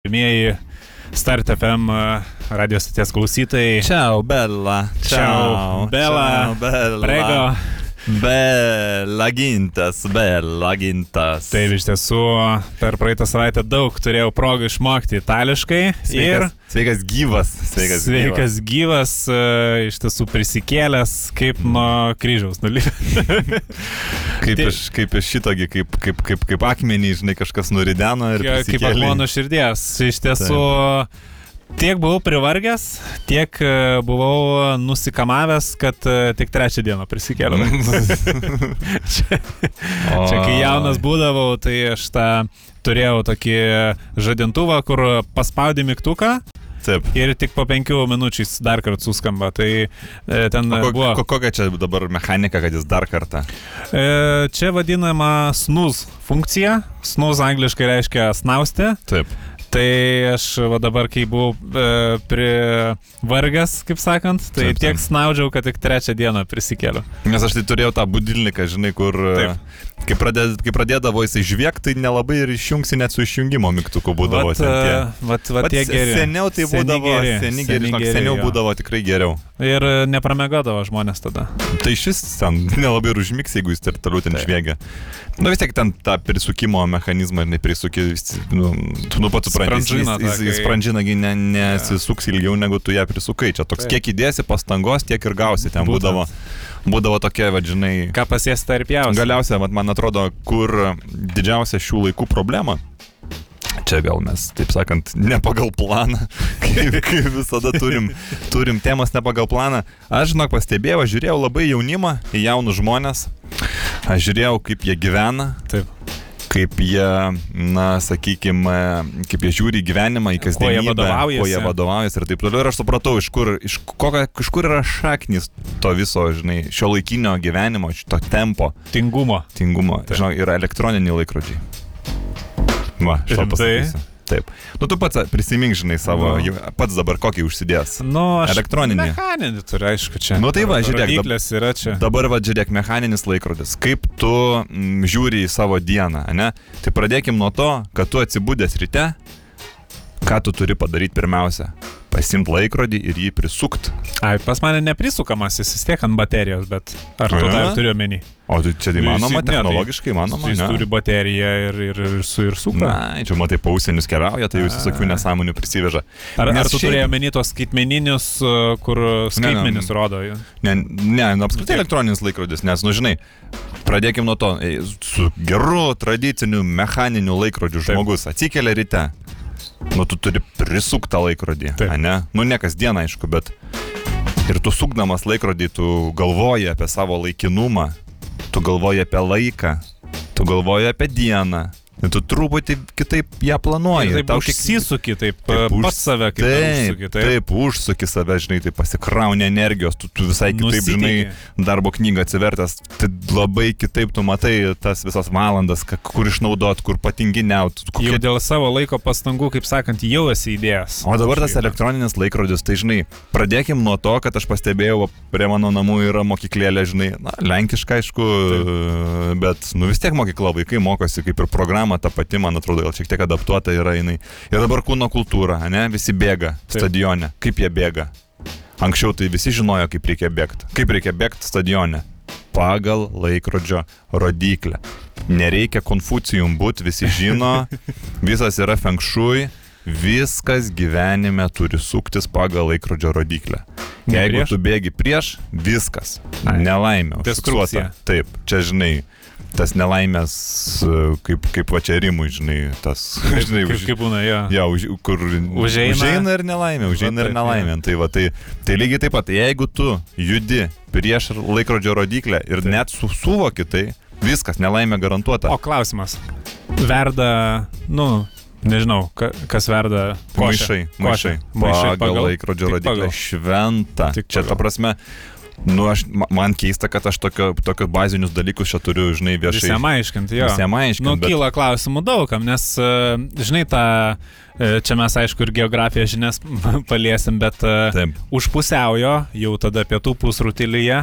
Pirmieji Start FM radio stoties klausytojai. Ciao, bella. Ciao, bella. Ciao, bella. Prego. Bella gintas, bella gintas. Taip, iš tiesų, per praeitą savaitę daug turėjau progą išmokti itališkai. Ir Sveikas, sveikas gyvas. Sveikas, sveikas gyvas, e, iš tiesų prisikėlęs kaip nuo kryžiaus nulipęs. Kaip Tai- iš, kaip iš šitogi, kaip, kaip, kaip, kaip akmenį, žinai, kažkas nurideno ir... kaip prisikėlė. akmuo nuo širdies. Iš tiesų, tiek buvau privargęs, tiek e, buvau nusikamavęs, kad e, tik trečią dieną prisikėliau. čia, čia kai jaunas būdavau, tai aš tą turėjau tokį žadintuvą, kur paspaudė mygtuką Taip. ir tik po penkių minučių jis dar kartą suskamba. Tai e, ten O ko, buvo. ko, kokia čia dabar mechanika, kad jis dar kartą? E, čia vadinama snooze funkcija. Snooze angliškai reiškia snausti. Taip. Tai aš va dabar, kai buvau e, privargęs, kaip sakant, tai Taip, taip, tiek taip. snaudžiau, kad tik trečią dieną prisikėliau. Nes aš tai turėjau tą budilniką, žinai, kur... Taip. Kai, pradėd, kai pradėdavo jisai žviegti, tai nelabai ir išjungsi net su išjungimo mygtuku būdavo. Vat, tie. vat, vat Vat tie geri. Seniau tai Seni būdavo, geri, seni geri, žinok, geri, seniau jo. būdavo tikrai geriau. Ir nepramegodavo žmonės tada. Tai šis ten nelabai ir užmiks, jeigu jis ir toliau ten Taip. žviegia. Na vis tiek ten tą prisukimo mechanizmą, prisukė, vis- nu, tu nu pats supranti, jis, jis, jis, sprandžinagi ne, nesisuks ilgiau negu tu ją prisukai. Čia toks, Taip. kiek įdėsi pastangos, tiek ir gausi. Ten Būtent. būdavo, būdavo tokia, vadžinai, Ką pasies tai ir pjausi. Galiausiai, vat, man atrodo, kur didžiausia šių laikų problema. Čia vėl mes, taip sakant, ne pagal planą, kaip, kaip visada turim, turim temas ne pagal planą. Aš, žinok, pastebėjau, aš žiūrėjau labai jaunimą, į jaunus žmonės, aš žiūrėjau, kaip jie gyvena, Taip. Kaip jie, na, sakykime, kaip jie žiūri į gyvenimą, į kasdienybę, vadovaujasi. kuo jie vadovaujasi ir taip toliau. Ir aš supratau, iš kur, iš, kokio, iš kur yra šaknis to viso, žinai, šio laikinio gyvenimo, šito tempo Tingumo. tingumo. Taip. Žinau, yra elektroniniai laikrodžiai. Va, Rimtai? pasakysiu. Taip. Nu, tu pats prisimink, žinai, savo, Nu. pats dabar kokį užsidės. Nu, aš. Elektroninį. Mechaninį turiu, aišku, čia. Nu, tai va, žiūrėk, dab- Rodyklės yra čia. Dabar va, žiūrėk, mechaninis laikrodis. Kaip tu mm, žiūri į savo dieną, ne? Tai pradėkim nuo to, kad tu atsibūdęs ryte, ką tu turi padaryti pirmiausia? Pasimti laikrodį ir jį prisukt. Ai, pas mane neprisukamas, jis vis tiek ant baterijos, bet ar tu tą turiu menį? O tai čia įmanoma, ne, tai technologiškai įmanoma. Jis ne? turi bateriją ir, ir, ir su ir suka. Na, čia matai, pausienius keliauja, tai jūs visokių nesąmonių prisiveža. Ar, ar tu šiaip- turėjai menį tos skaitmeninius, uh, kur skaitmenis ne. rodo? Ne, ne nu, apskritai Taip. elektroninis laikrodis, nes, nu žinai, pradėkim nuo to, ei, su geru tradiciniu mechaniniu laikrodžiu Taip. žmogus atsikelia ryte, nu tu turi prisuktą laikrodį, Taip. ne? Nu ne kasdien, aišku, bet ir tu sukdamas laikrodį, tu galvoji apie savo laikinumą, tu galvoji apie laiką, tu galvoji apie dieną. Ir tu truputį kitaip ją planuoji. Taip, Tau užsisuki, taip, Taip, taip už- pats save kaip Taip, užsuki, taip. taip, užsuki save, žinai, tai pasikrauni energijos, tu, tu visai kitaip, Nusiteiki. žinai, darbo knygą atsivertęs, tai labai kitaip tu matai tas visas valandas, kur išnaudot, kur patinginiaut. Jau dėl savo laiko pastangų, kaip sakant, jau esi įdėjęs. O dabar tas elektroninis laikrodis, tai žinai, pradėkim nuo to, kad aš pastebėjau, prie mano namų yra mokyklėlė, žinai, na, lenkiška, aišku, bet, nu vis tiek mokykla, vaikai mokosi, kaip ir programa ta pati, man atrodo, gal šiek tiek adaptuota yra jinai. Ir dabar kūno kultūra, ne, visi bėga stadione. Kaip jie bėga? Anksčiau tai visi žinojo, kaip reikia bėgti. Kaip reikia bėgti stadione. Pagal laikrodžio rodiklę. Nereikia konfucijum būti, visi žino, visas yra fengšui, viskas gyvenime turi suktis pagal laikrodžio rodiklę. Jeigu tu bėgi prieš, viskas. Ai. Nelaimė. Destrukcija. Taip, čia žinai, tas nelaimės, e, kaip, kaip va čia rimui, žinai, tas, žinai, Kaip, už, kaip būna, jo. Ja, už, kur Užeina. užeina ir nelaimė, užeina Va ir nelaimė. Tai, va, tai, tai lygiai taip pat, jeigu tu judi prieš laikrodžio rodiklę ir Taip. net su, suvoki tai, viskas, nelaimė garantuota. O klausimas. Verda, nu, nežinau, ka, kas verda. Maišai, maišai. Maišai pagal laikrodžio. Šventa. Tik Čia ta prasme, nu, aš, ma- man keista, kad aš tokio, tokius bazinius dalykus čia turiu, žinai, viešai. Visiems aiškinti, jo. Visiems aiškinti. Nu, bet- kyla klausimų daugam, nes, e, žinai, tą, e, čia mes aišku ir geografijos žinias paliesim, bet e, Taip. už pusiaujo, jau tada pietų pusrutylyje,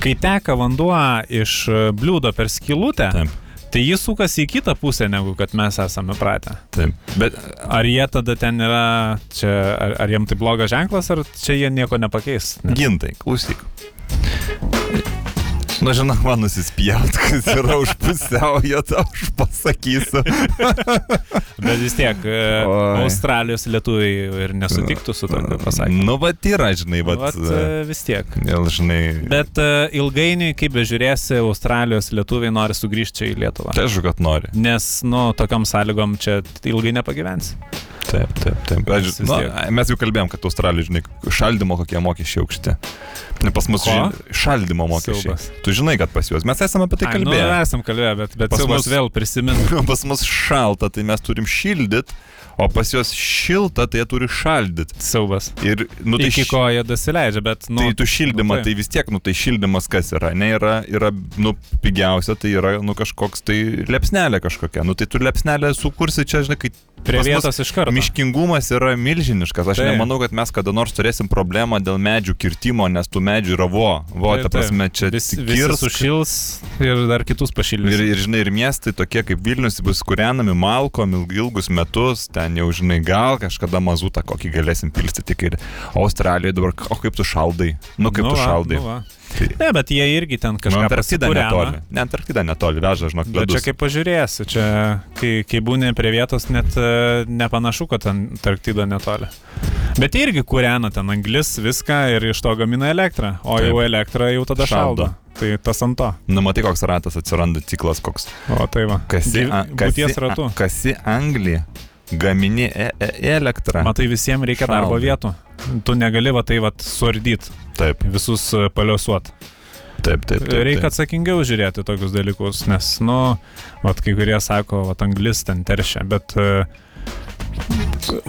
kai teka vanduo iš bliūdo per skilutę, Taip. Tai jis sukasi į kitą pusę, negu kad mes esame pratę. Taip. Bet Ar jie tada ten yra, čia, ar, ar jiem tai blogas ženklas, ar čia jie nieko nepakeis? Ne. gintai, klausyk. Na, žinok, man nusispjaut, kas yra už pusiaują, tau aš pasakysiu. Bet vis tiek, e, Oi. Australijos lietuviai ir nesutiktų su tokiu pasakymu. Nu, va, yra, žinai, va. Vat, e, vis tiek. Gal, žinai. Bet uh, ilgainiui, kaip bežiūrėsi, Australijos lietuviai nori sugrįžti čia į Lietuvą. Tai aišku, kad nori. Nes, nu, tokiam sąlygom čia ilgai nepagyvensi. Taip, taip, taip. Aš, tiek. mes jau kalbėjom, kad Australijoje, žinai, šaldymo kokie mokesčiai aukšti. Ne pas mus žin, šaldymo mokesčiai. Siaubas. Tu žinai, kad pas juos. Mes esame apie tai Ai, Nu, kalbėję. esam kalbėję, bet, bet Pas mus- vėl prisimenu. pas mus šalta, tai mes turim šildyti, o pas juos šilta, tai jie turi šaldyti. Siaubas. Ir, nu, tai, Iki ko jie dasileidžia, bet, nu, tai tu šildymą, nu, tai vis tiek, nu tai šildymas kas yra, ne, yra, yra, nu, pigiausia, tai yra, nu, kažkoks tai lepsnelė kažkokia, nu, tai tu lepsnelę sukursi čia, žinai, kai prie vietos iš karto. Miškingumas yra milžiniškas. Aš Taip. nemanau, kad mes kada nors turėsim problemą dėl medžių kirtimo, nes tų medžių yra vo. Vo, Taip, ta prasme, čia Vis, visi sušils ir dar kitus pašildys. Ir, ir, žinai, ir miestai tokie kaip Vilnius bus kūrenami malkom ilg- ilgus metus, ten jau, žinai, gal kažkada mazutą kokį galėsim pilstyti. Ir Australijoje dabar, o kaip tu šaldai? Nu, kaip Nu tu va, šaldai? nu va. Tai- Ne, bet jie irgi ten Nu, kažką Antarktida pasikūrena. netoli. Ne, Antarktida netoli, veža, žinok, Bet čia ledus. kaip pažiūrėsi, čia kai, kai būni prie vietos, net e, nepanašu, kad ten Antarktida netoli. Bet irgi kūrena ten anglis, viską ir iš to gamina elektrą, o Taip. jau elektrą jau tada Šaldo. šaldo. Tai tas ant to. Nu, matai, koks ratas atsiranda, ciklas koks. O tai va. Kasi, a, kasi, a, kasi anglį, gamini e e elektrą. Matai, visiems reikia darbo Šaldai. vietų. Tu negali va tai va suardyti, Taip, visus e, paliuosuot. taip, taip. taip, Reikia taip. atsakingiau žiūrėti tokius dalykus, nes, nu, vat, kai kurie sako, vat, anglis ten teršia, bet uh,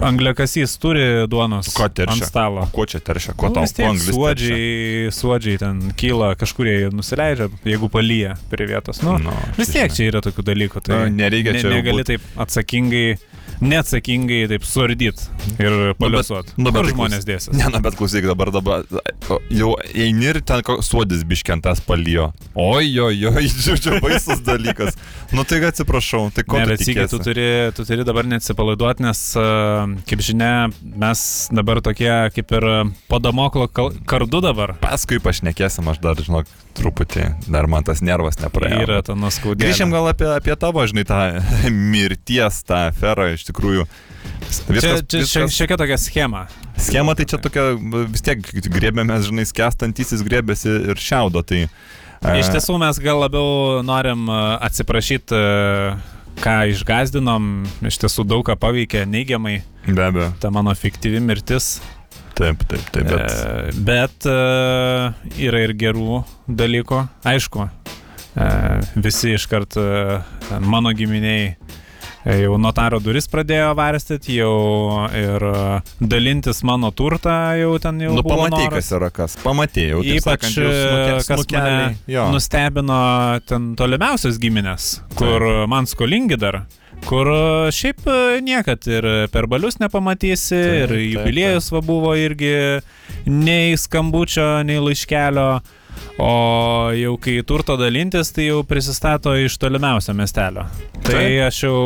angliakasys turi duonos Ko teršia? ant stalo. Kuo čia teršia? Kuo Nu, tau tiek anglis teršia? suodžiai, suodžiai ten kyla, kažkurie jie nusileidžia, jeigu palyja prie vietos. Nu, Nu, vis tiek čia yra tokių dalykų. Tai Nu, nereikia čia jau Negali būt- taip atsakingai, neatsakingai taip suardyti ir paliuosuoti. nu, bet Kur tai žmonės dėsis? Ne, na, bet klausyk, dabar dabar jau eini ir ten suodis biškentas palijo. Oi, oi, oi, čia baisus dalykas. Nu tai atsiprašau, tai ko Ne, tu bet sėkiai, tu turi, tu turi dabar neatsipalaiduoti, nes, kaip žinia, mes dabar tokie kaip ir kal- kardu dabar. Paskui pašnekėsim, aš dar, žinok, truputį, dar man tas nervas nepraėjo. Yra ta nuskaudė. Grįžim gal apie, apie tavo, žinai, tą mirties, tą aferą iš tikrųjų. Čia, Viskas, čia šia- viskas, šiokia tokia schema. schema tai čia tokia, vis tiek grėbėmės, žinai, skestantysis grėbėsi ir šiaudo. Tai, e, Iš tiesų mes gal labiau norim a, atsiprašyti, a, ką išgazdinom, iš tiesų daug ką paveikė neigiamai Be abejo, ta mano fiktyvi mirtis. taip, taip, taip, bet. E, bet e, yra ir gerų dalykų. Aišku, e, visi iškart e, mano giminiai e, jau notaro duris pradėjo varstyti, jau ir e, dalintis mano turtą jau ten jau. Nu, pamatai, kas yra kas. Pamatai, jau taip Ypač, sakant, jau e, kas snukeliai. mane Jo. nustebino ten tolimiausios giminės, kur man skolingi dar. Kur e, šiaip e, niekad ir per balius nepamatysi, Taip, ir taip, jubiliejus va buvo irgi nei skambučio, nei laiškelio. O jau kai turto dalintis, tai jau prisistato iš tolimiausio miestelio. Tai Taip. aš jau,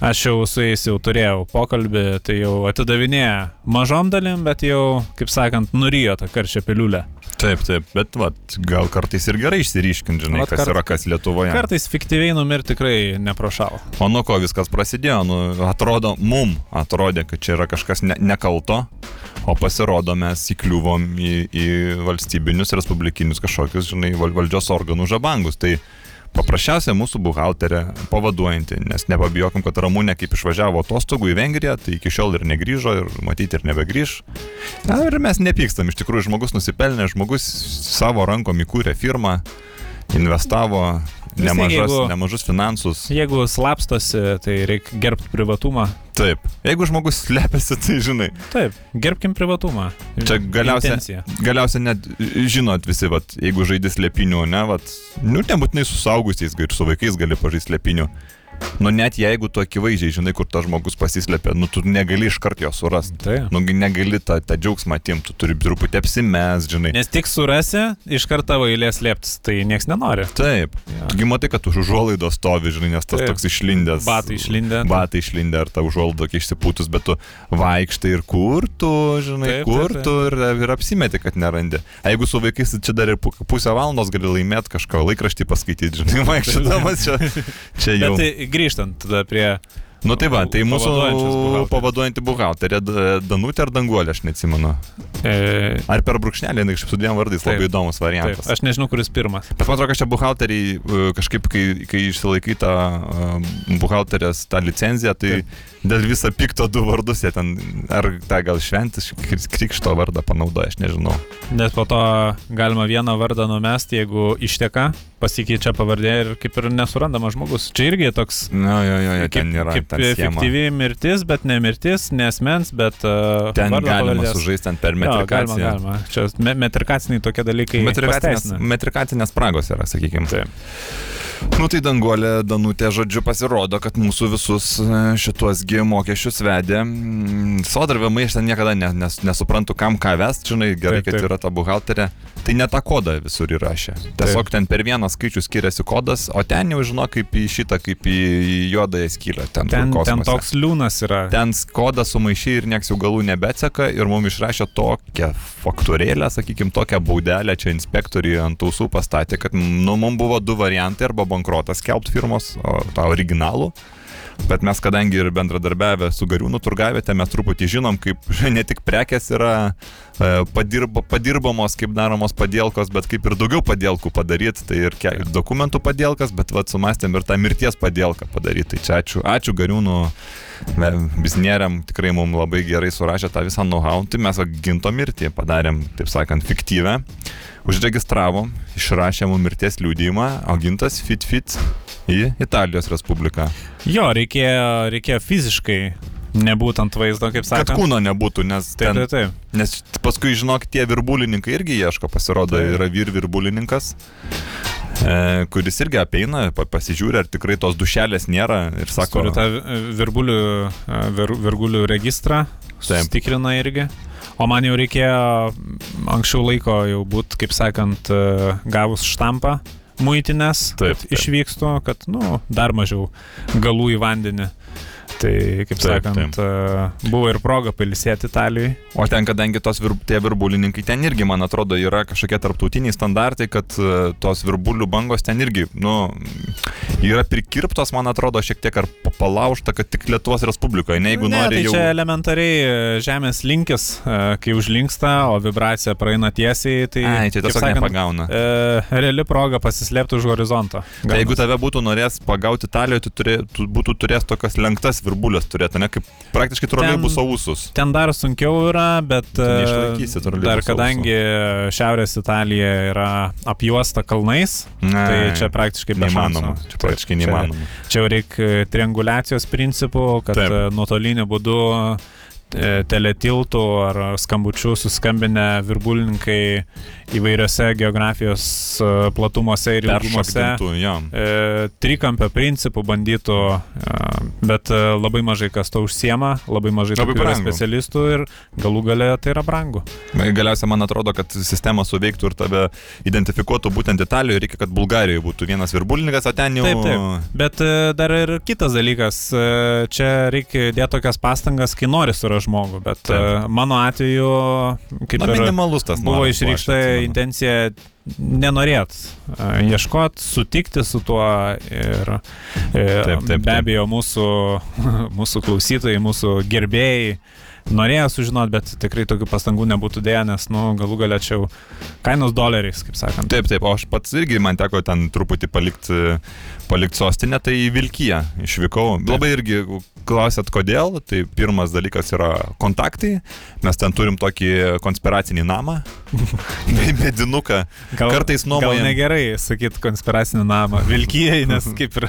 aš jau su jais jau turėjau pokalbį, tai jau atidavinėja mažom dalim, bet jau, kaip sakant, nurijo tą karčią piliulę. Taip, taip, bet vat, gal kartais ir gerai išsiriškinti, žinai, Vat kas kart- yra kas Lietuvoje. Kartais fiktyviai numirti tikrai neprošau. O nuo ko viskas prasidėjo? Nu, atrodo, mum atrodė, kad čia yra kažkas ne, nekalto, o pasirodo mes įkliuvom į, į valstybinius, respublikinius kažkokius, žinai, val, valdžios organų žabangus. Tai paprasčiausia mūsų buhalterė pavaduojanti, nes nepabijokim, kad Ramūnė kaip išvažiavo atostogų į Vengriją, tai iki šiol ir negrįžo ir matyti ir nebegrįž. Na, ir mes nepykstam, iš tikrųjų žmogus nusipelnė, žmogus savo rankom įkūrė firmą, investavo Vis nemažas, jeigu- nemažus finansus. Jeigu slapstosi, tai reikia gerbti privatumą. Taip. Jeigu žmogus slepiasi, tai žinai. Taip, gerbkim privatumą. Čia galiausia, Intencija. galiausia net žinot visi, vat, jeigu žaidži slėpinių, ne, vat, nu nebūtinai su saugusiais, ir su vaikais gali pažaisti slėpinių. Nu net jeigu tu akivaizdžiai žinai, kur tas žmogus pasislėpė, nu tu negali iš karto jo surasti. Tai. Nu negali tą, tą džiaugsmą atimti, tu turi truputį apsimes, žinai. Nes tik surasi, iš karto tavo eilės lieptis, tai niekas nenori. Taip. Jo. Tugi matai, kad už užuolaidos stovi, žinai, nes tas Taip. toks išlindęs. Batai išlindę. Batai išlindę ar ta užuolaida tokia išsipūtus, bet tu vaikštai ir kur tu, žinai, Taip, kur taip, taip. tu ir, ir apsimeti, kad nerandi. A jeigu su vaikais tai čia dar ir pu- pusę valandos gali laimėti kažką, laikraštį paskaityti, žinai, vaikščiodamas čia, čia jau. Bet tai grįžtant tada prie... Nu tai va, tai mūsų buhalterės. pavaduojantį buhalterė D- Danutė ar Danguolė, aš neatsimenu. E, Ar per brūkšnelį, jinai kažkaip su dviem vardais, Taip. labai įdomus taip, variantas. aš nežinau, kuris pirmas. Bet man atrodo, kad čia buhalteriai e, kažkaip, kai, kai išsilaikai tą e, buhalterės tą licenciją, tai dėl visą pikto du vardus jie ten, ar tą gal šventis krikšto vardą panaudoja, aš nežinau. Nes po to galima vieną vardą numesti, jeigu išteka, pasikeičia pavardė ir kaip ir nesurandamas žmogus. Čia irgi toks Na, jo, jo, jo, kaip, ten yra. kaip efektyvi mirtis, bet ne mirtis, nesmens, bet uh, Ten galima pavardės. sužaisti ten per Jo, galima, metrikaciją. galima. Čia me metrikaciniai tokie dalykai. Metrikacinės, metrikacinės spragos yra, sakykime. Taip. Nu tai danguolė Danutė, žodžiu, pasirodo, kad mūsų visus e, šituos G mokesčius vedė. Mm, Sodravimai aš ten niekada ne, nes, nesuprantu, kam ką vest, žinai, gerai, Taip, kad taip. yra ta buhalterė. Tai ne tą kodą visur įrašė. Tiesiog ten per vieną skaičių skiriasi kodas, o ten jau žino kaip į šitą, kaip į juodąją skylę. Ten, Ten, ten toks liūnas yra. Ten kodą sumaišė ir nieks jau galų nebetseka ir mums išrašė tokią faktūrėlę, sakykime, tokią baudelę čia inspektoriai ant ausų pastatė, kad nu, mums buvo du variantai arba bankrotas skelbti firmos, o tą originalų. Bet mes, kadangi ir bendradarbiavę su Gariūnų turgavietė, mes truputį žinom, kaip ne tik prekes yra e, padirba, padirbamos, kaip daromos padėlkos, bet kaip ir daugiau padėlkų padaryti. Tai ir, dokumentų padėlkas, bet vad sumastėm ir tą mirties padėlką padaryti. Tai čia ačiū, ačiū Gariūnų bizneriam, tikrai mums labai gerai surašė tą visą know-how. Tai mes ginto mirtį padarėm, taip sakant, fiktyvę. Užregistravom, išrašėm mirties liūdimą, o gintas fit fit į Italijos Respubliką. Jo, reikėjo, reikėjo fiziškai nebūtent ant vaizdo, kaip Kad sakant. kūno nebūtų, nes, Taip, ten, taip, taip. nes paskui, žinok, tie virbulininkai irgi ieško, pasirodo, Taip. yra vyr virbulininkas, e, kuris irgi apeina, pa- pasižiūri, ar tikrai tos dušelės nėra ir sako, Turi tą virbulių, vir, virgulių registrą, Taip. tikrina irgi. O man jau reikėjo anksčiau laiko jau būt, kaip sakant, e, gavus štampą muitinės, Taip, taip. išvykstu, kad, nu, dar mažiau galų į vandenį. Tai, kaip Taip, sakant, e, buvo ir proga pailsėti Italijai. O ten, kadangi tos vir, tie virbulininkai ten irgi, man atrodo, yra kažkokie tarptautiniai standartai, kad e, tos virbulių bangos ten irgi, nu, yra prikirptos, man atrodo, šiek tiek ar pa- palaužta, kad tik Lietuvos Respublikoje, ne jeigu ne, nori tai jau... čia elementariai e, žemės linkis, kai užlinksta, o vibracija praeina tiesiai, tai... Ai, čia kaip tiesiog sakant, nepagauna. E, reali proga pasislėpti už horizonto. Tai jeigu tave būtų norės pagauti Italijoje, tu, turė, tu būtų turėjęs tokias lenktas virbulės turėti, ne kaip praktiškai troleibuso ūsus. Ten dar sunkiau yra, bet e, dar ausų. kadangi Šiaurės Italija yra apjuosta kalnais, Ne, tai čia praktiškai neįmanoma. Čia praktiškai Čia- neįmanoma. Čia jau reikia triangulacijos principų, kad Taip. e, nuotoliniu būdu e, teletiltų ar skambučių suskambinę virbulininkai įvairiose geografijos e, platumuose ir ilgumuose jo. e, trikampio principų bandytų, e, bet e, labai mažai kas to užsiema, labai mažai Labai specialistų ir galų gale tai yra brangu. Galiausiai man atrodo, kad sistema suveiktų ir tave identifikuotų būtent Italijoje, reikia, kad Bulgarijoje būtų vienas virbulininkas, o ten jau... Taip, taip. Bet e, dar ir kitas dalykas, čia reikia dėti tokias pastangas, kai nori surasti žmogų, bet Taip. mano atveju, kaip Na, ir minimalus tas buvo išreikšta. Intencija nenorėt e, ieškot, sutikti su tuo ir e, Taip, taip, be taip. abejo mūsų, mūsų klausytojai, mūsų gerbėjai norėjo sužinoti, bet tikrai tokių pastangų nebūtų dėję, nes, nu, galų galia čia jau kainos doleriais, kaip sakant. Taip, taip, o aš pats irgi man teko ten truputį palikti palikt sostinę, tai į Vilkiją išvykau. Labai irgi klausėt, kodėl, tai pirmas dalykas yra kontaktai. Mes ten turim tokį konspiracinį namą, medinuką. Gal, Kartais Gal nuomojam. negerai sakyti konspiracinį namą Vilkijai, nes kaip ir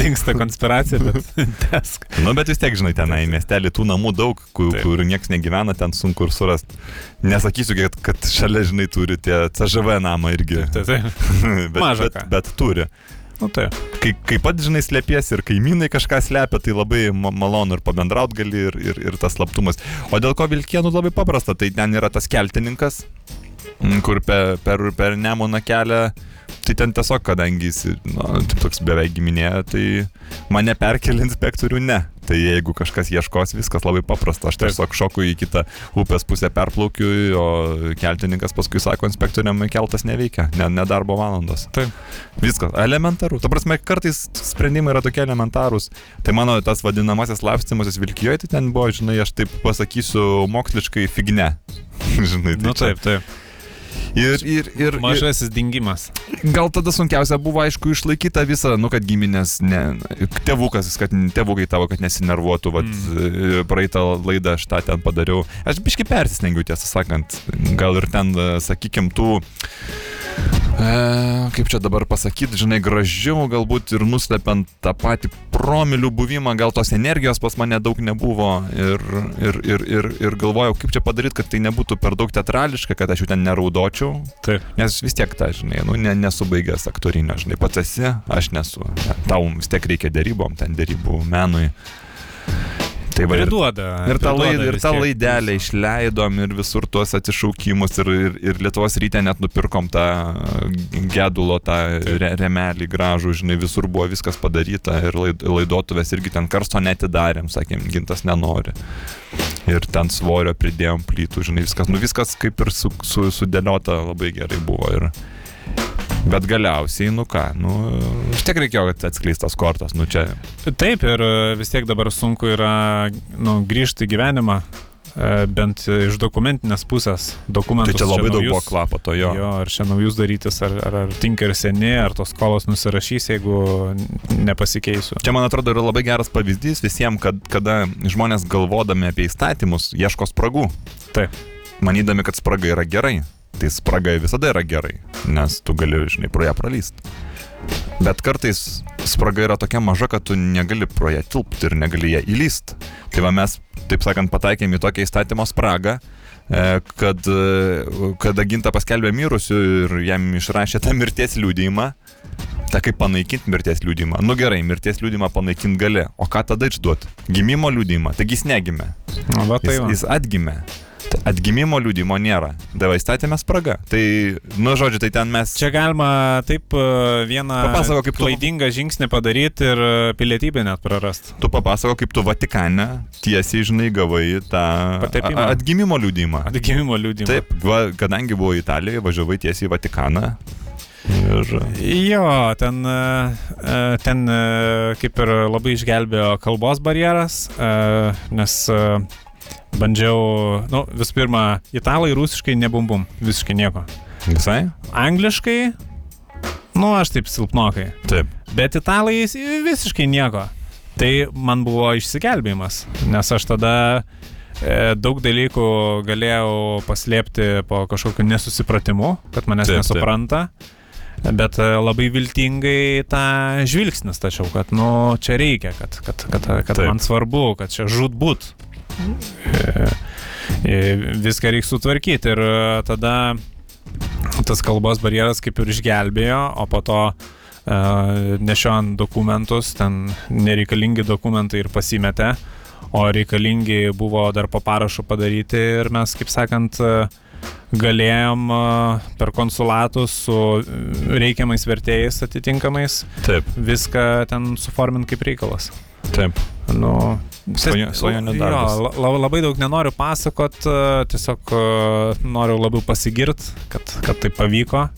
dinksta konspiracija, bet tesk. Nu, bet vis tiek, žinai, tenai miestelį tų namų daug, kur, Taip. Kur niekas negyvena, ten sunku ir surasti. Nesakysiu, kad, kad šalia, žinai, turi tie CŽV namą irgi. Tai, tai. bet, Maža bet, bet turi. Nu taip. Kai, kai pat, žinai, slėpiesi ir kaimynai kažką slepia, tai labai ma- malonu ir pabendraut gali ir, ir, ir tas slaptumas. O dėl ko Vilkienų labai paprasta, tai ten yra tas keltininkas, m, kur per, per, per Nemoną kelią, tai ten tiesiog, kadangi jis, na, taip toks beveik giminė, tai mane perkelia inspektorių ne. Tai jeigu kažkas ieškos, viskas labai paprasta. Aš tiesiog šoku į kitą upės pusę perplaukiu, o keltininkas paskui sako, inspektoriam keltas neveikia, ne, ne darbo valandos. Taip. Viskas, elementaru. Ta prasme, kartais sprendimai yra tokie elementarūs. Tai mano tas vadinamasis lapstimasis Vilkijoje, tai ten buvo, žinai, aš taip pasakysiu moksliškai figne. žinai, tai Nu čia- taip, taip. Ir, ir, ir, ir Mažasis dingimas. gal tada sunkiausia buvo, aišku, išlaikyti visą, nu, kad giminės, ne, tėvukas, kad tėvukai tavo, kad nesinervuotų, vat, mm. praeitą laidą aš tą ten padariau. Aš biškai persistengiu, tiesą sakant, gal ir ten, sakykim, tų E, kaip čia dabar pasakyti, žinai, gražiau, galbūt ir nuslepiant tą patį promilių buvimą, gal tos energijos pas mane daug nebuvo ir, ir, ir, ir, ir galvojau, kaip čia padaryti, kad tai nebūtų per daug teatrališka, kad aš jau ten neraudočiau, Taip. nes vis tiek tą, žinai, nu, ne, nesu baigęs aktorinio, žinai, pats esi, aš nesu, tau vis tiek reikia dėrybom, ten dėrybų menui. Tai va, ir, Priduoda. Ir tą, priduoda laid, ir tą laidelę jūsų. išleidom ir visur tuos atsišaukimus ir, ir, ir Lietuvos ryte net nupirkom tą gedulo, tą re, remelį gražų, žinai, visur buvo viskas padaryta ir laid, laidotuvės irgi ten karsto netidarėm, sakėm, gintas nenori. Ir ten svorio pridėjom plytų, žinai, viskas, nu viskas kaip ir su, su, sudėliota labai gerai buvo. Ir, bet galiausiai, nu ką, nu, vis tiek reikėjo kad atskleistas kortas, nu čia Taip, ir e, vis tiek dabar sunku yra nu, grįžti į gyvenimą, e, bent iš dokumentinės pusės. Dokumentus Tai čia labai daug buvo naujus- klapo to jo. Jo, ar čia naujus darytis, ar, ar, ar tinka ir seni, ar tos skolos nusirašys, jeigu nepasikeisiu. Čia, man atrodo, yra labai geras pavyzdys visiems, kad, kada žmonės galvodami apie įstatymus ieško spragų. Taip. Manydami, kad spraga yra gerai. Tai spraga visada yra gerai, nes tu gali, žinai, pro ją pralyst. Bet kartais spraga yra tokia maža, kad tu negali pro ją tilpti ir negali ją įlyst. Tai va mes, taip sakant, pataikėm į tokią įstatymo spragą, e, kad, e, kada ginta paskelbė mirusiu ir jam išrašė tą mirties liūdėjimą, Tai kaip panaikinti mirties liūdimą? Nu gerai, mirties liūdimą panaikinti gali. O ką tada išduoti? Gimimo liūdimą. Taigi jis negimė. Na, va, tai Jis, jis atgimė. Atgimimo liūdimo nėra. Dava įstatėme spraga. Tai, nu žodžiu, tai ten mes... Čia galima taip e, vieną Papasakok, kaip tu- klaidingą žingsnį padaryti ir e, pilietybę net prarast. Tu papasako, kaip tu Vatikane tiesiai, žinai, gavai tą Patepimą. atgimimo liūdimą. Atgimimo liūdimą. Taip, va, kadangi buvo Italijoje, važiavai tiesiai į Vatikaną. Ir... Jo, ten, e, ten kaip ir labai išgelbėjo kalbos barjeras, nes bandžiau, nu, visų pirma, italai rusiškai nebumbum, visiškai nieko. Visai? Angliškai, nu, aš taip silpnokai, Taip. bet italai visiškai nieko. Tai man buvo išsigelbėjimas, nes aš tada e, daug dalykų galėjau paslėpti po kažkokiu nesusipratimu, kad manęs Taip, taip. nesupranta. Bet e, labai viltingai tą žvilgsnį stačiau, kad, nu, čia reikia, kad, kad, kad, kad Taip. man svarbu, kad čia žudbūt. E, e, viską reikia sutvarkyti ir e, tada tas kalbos barjeras kaip ir išgelbėjo, o po to nešiojant dokumentus, ten nereikalingi dokumentai ir pasimetė, o reikalingi buvo dar po parašu padaryti ir mes, kaip sakant, galėjom per konsulatus su reikiamais vertėjais atitinkamais Taip. viską ten suforminti kaip reikalas. Taip. Nu, Svajo- svajonių jo, darbas. la- la- labai daug nenoriu pasakot, e, tiesiog e, noriu labiau pasigirt, kad, kad tai pavyko.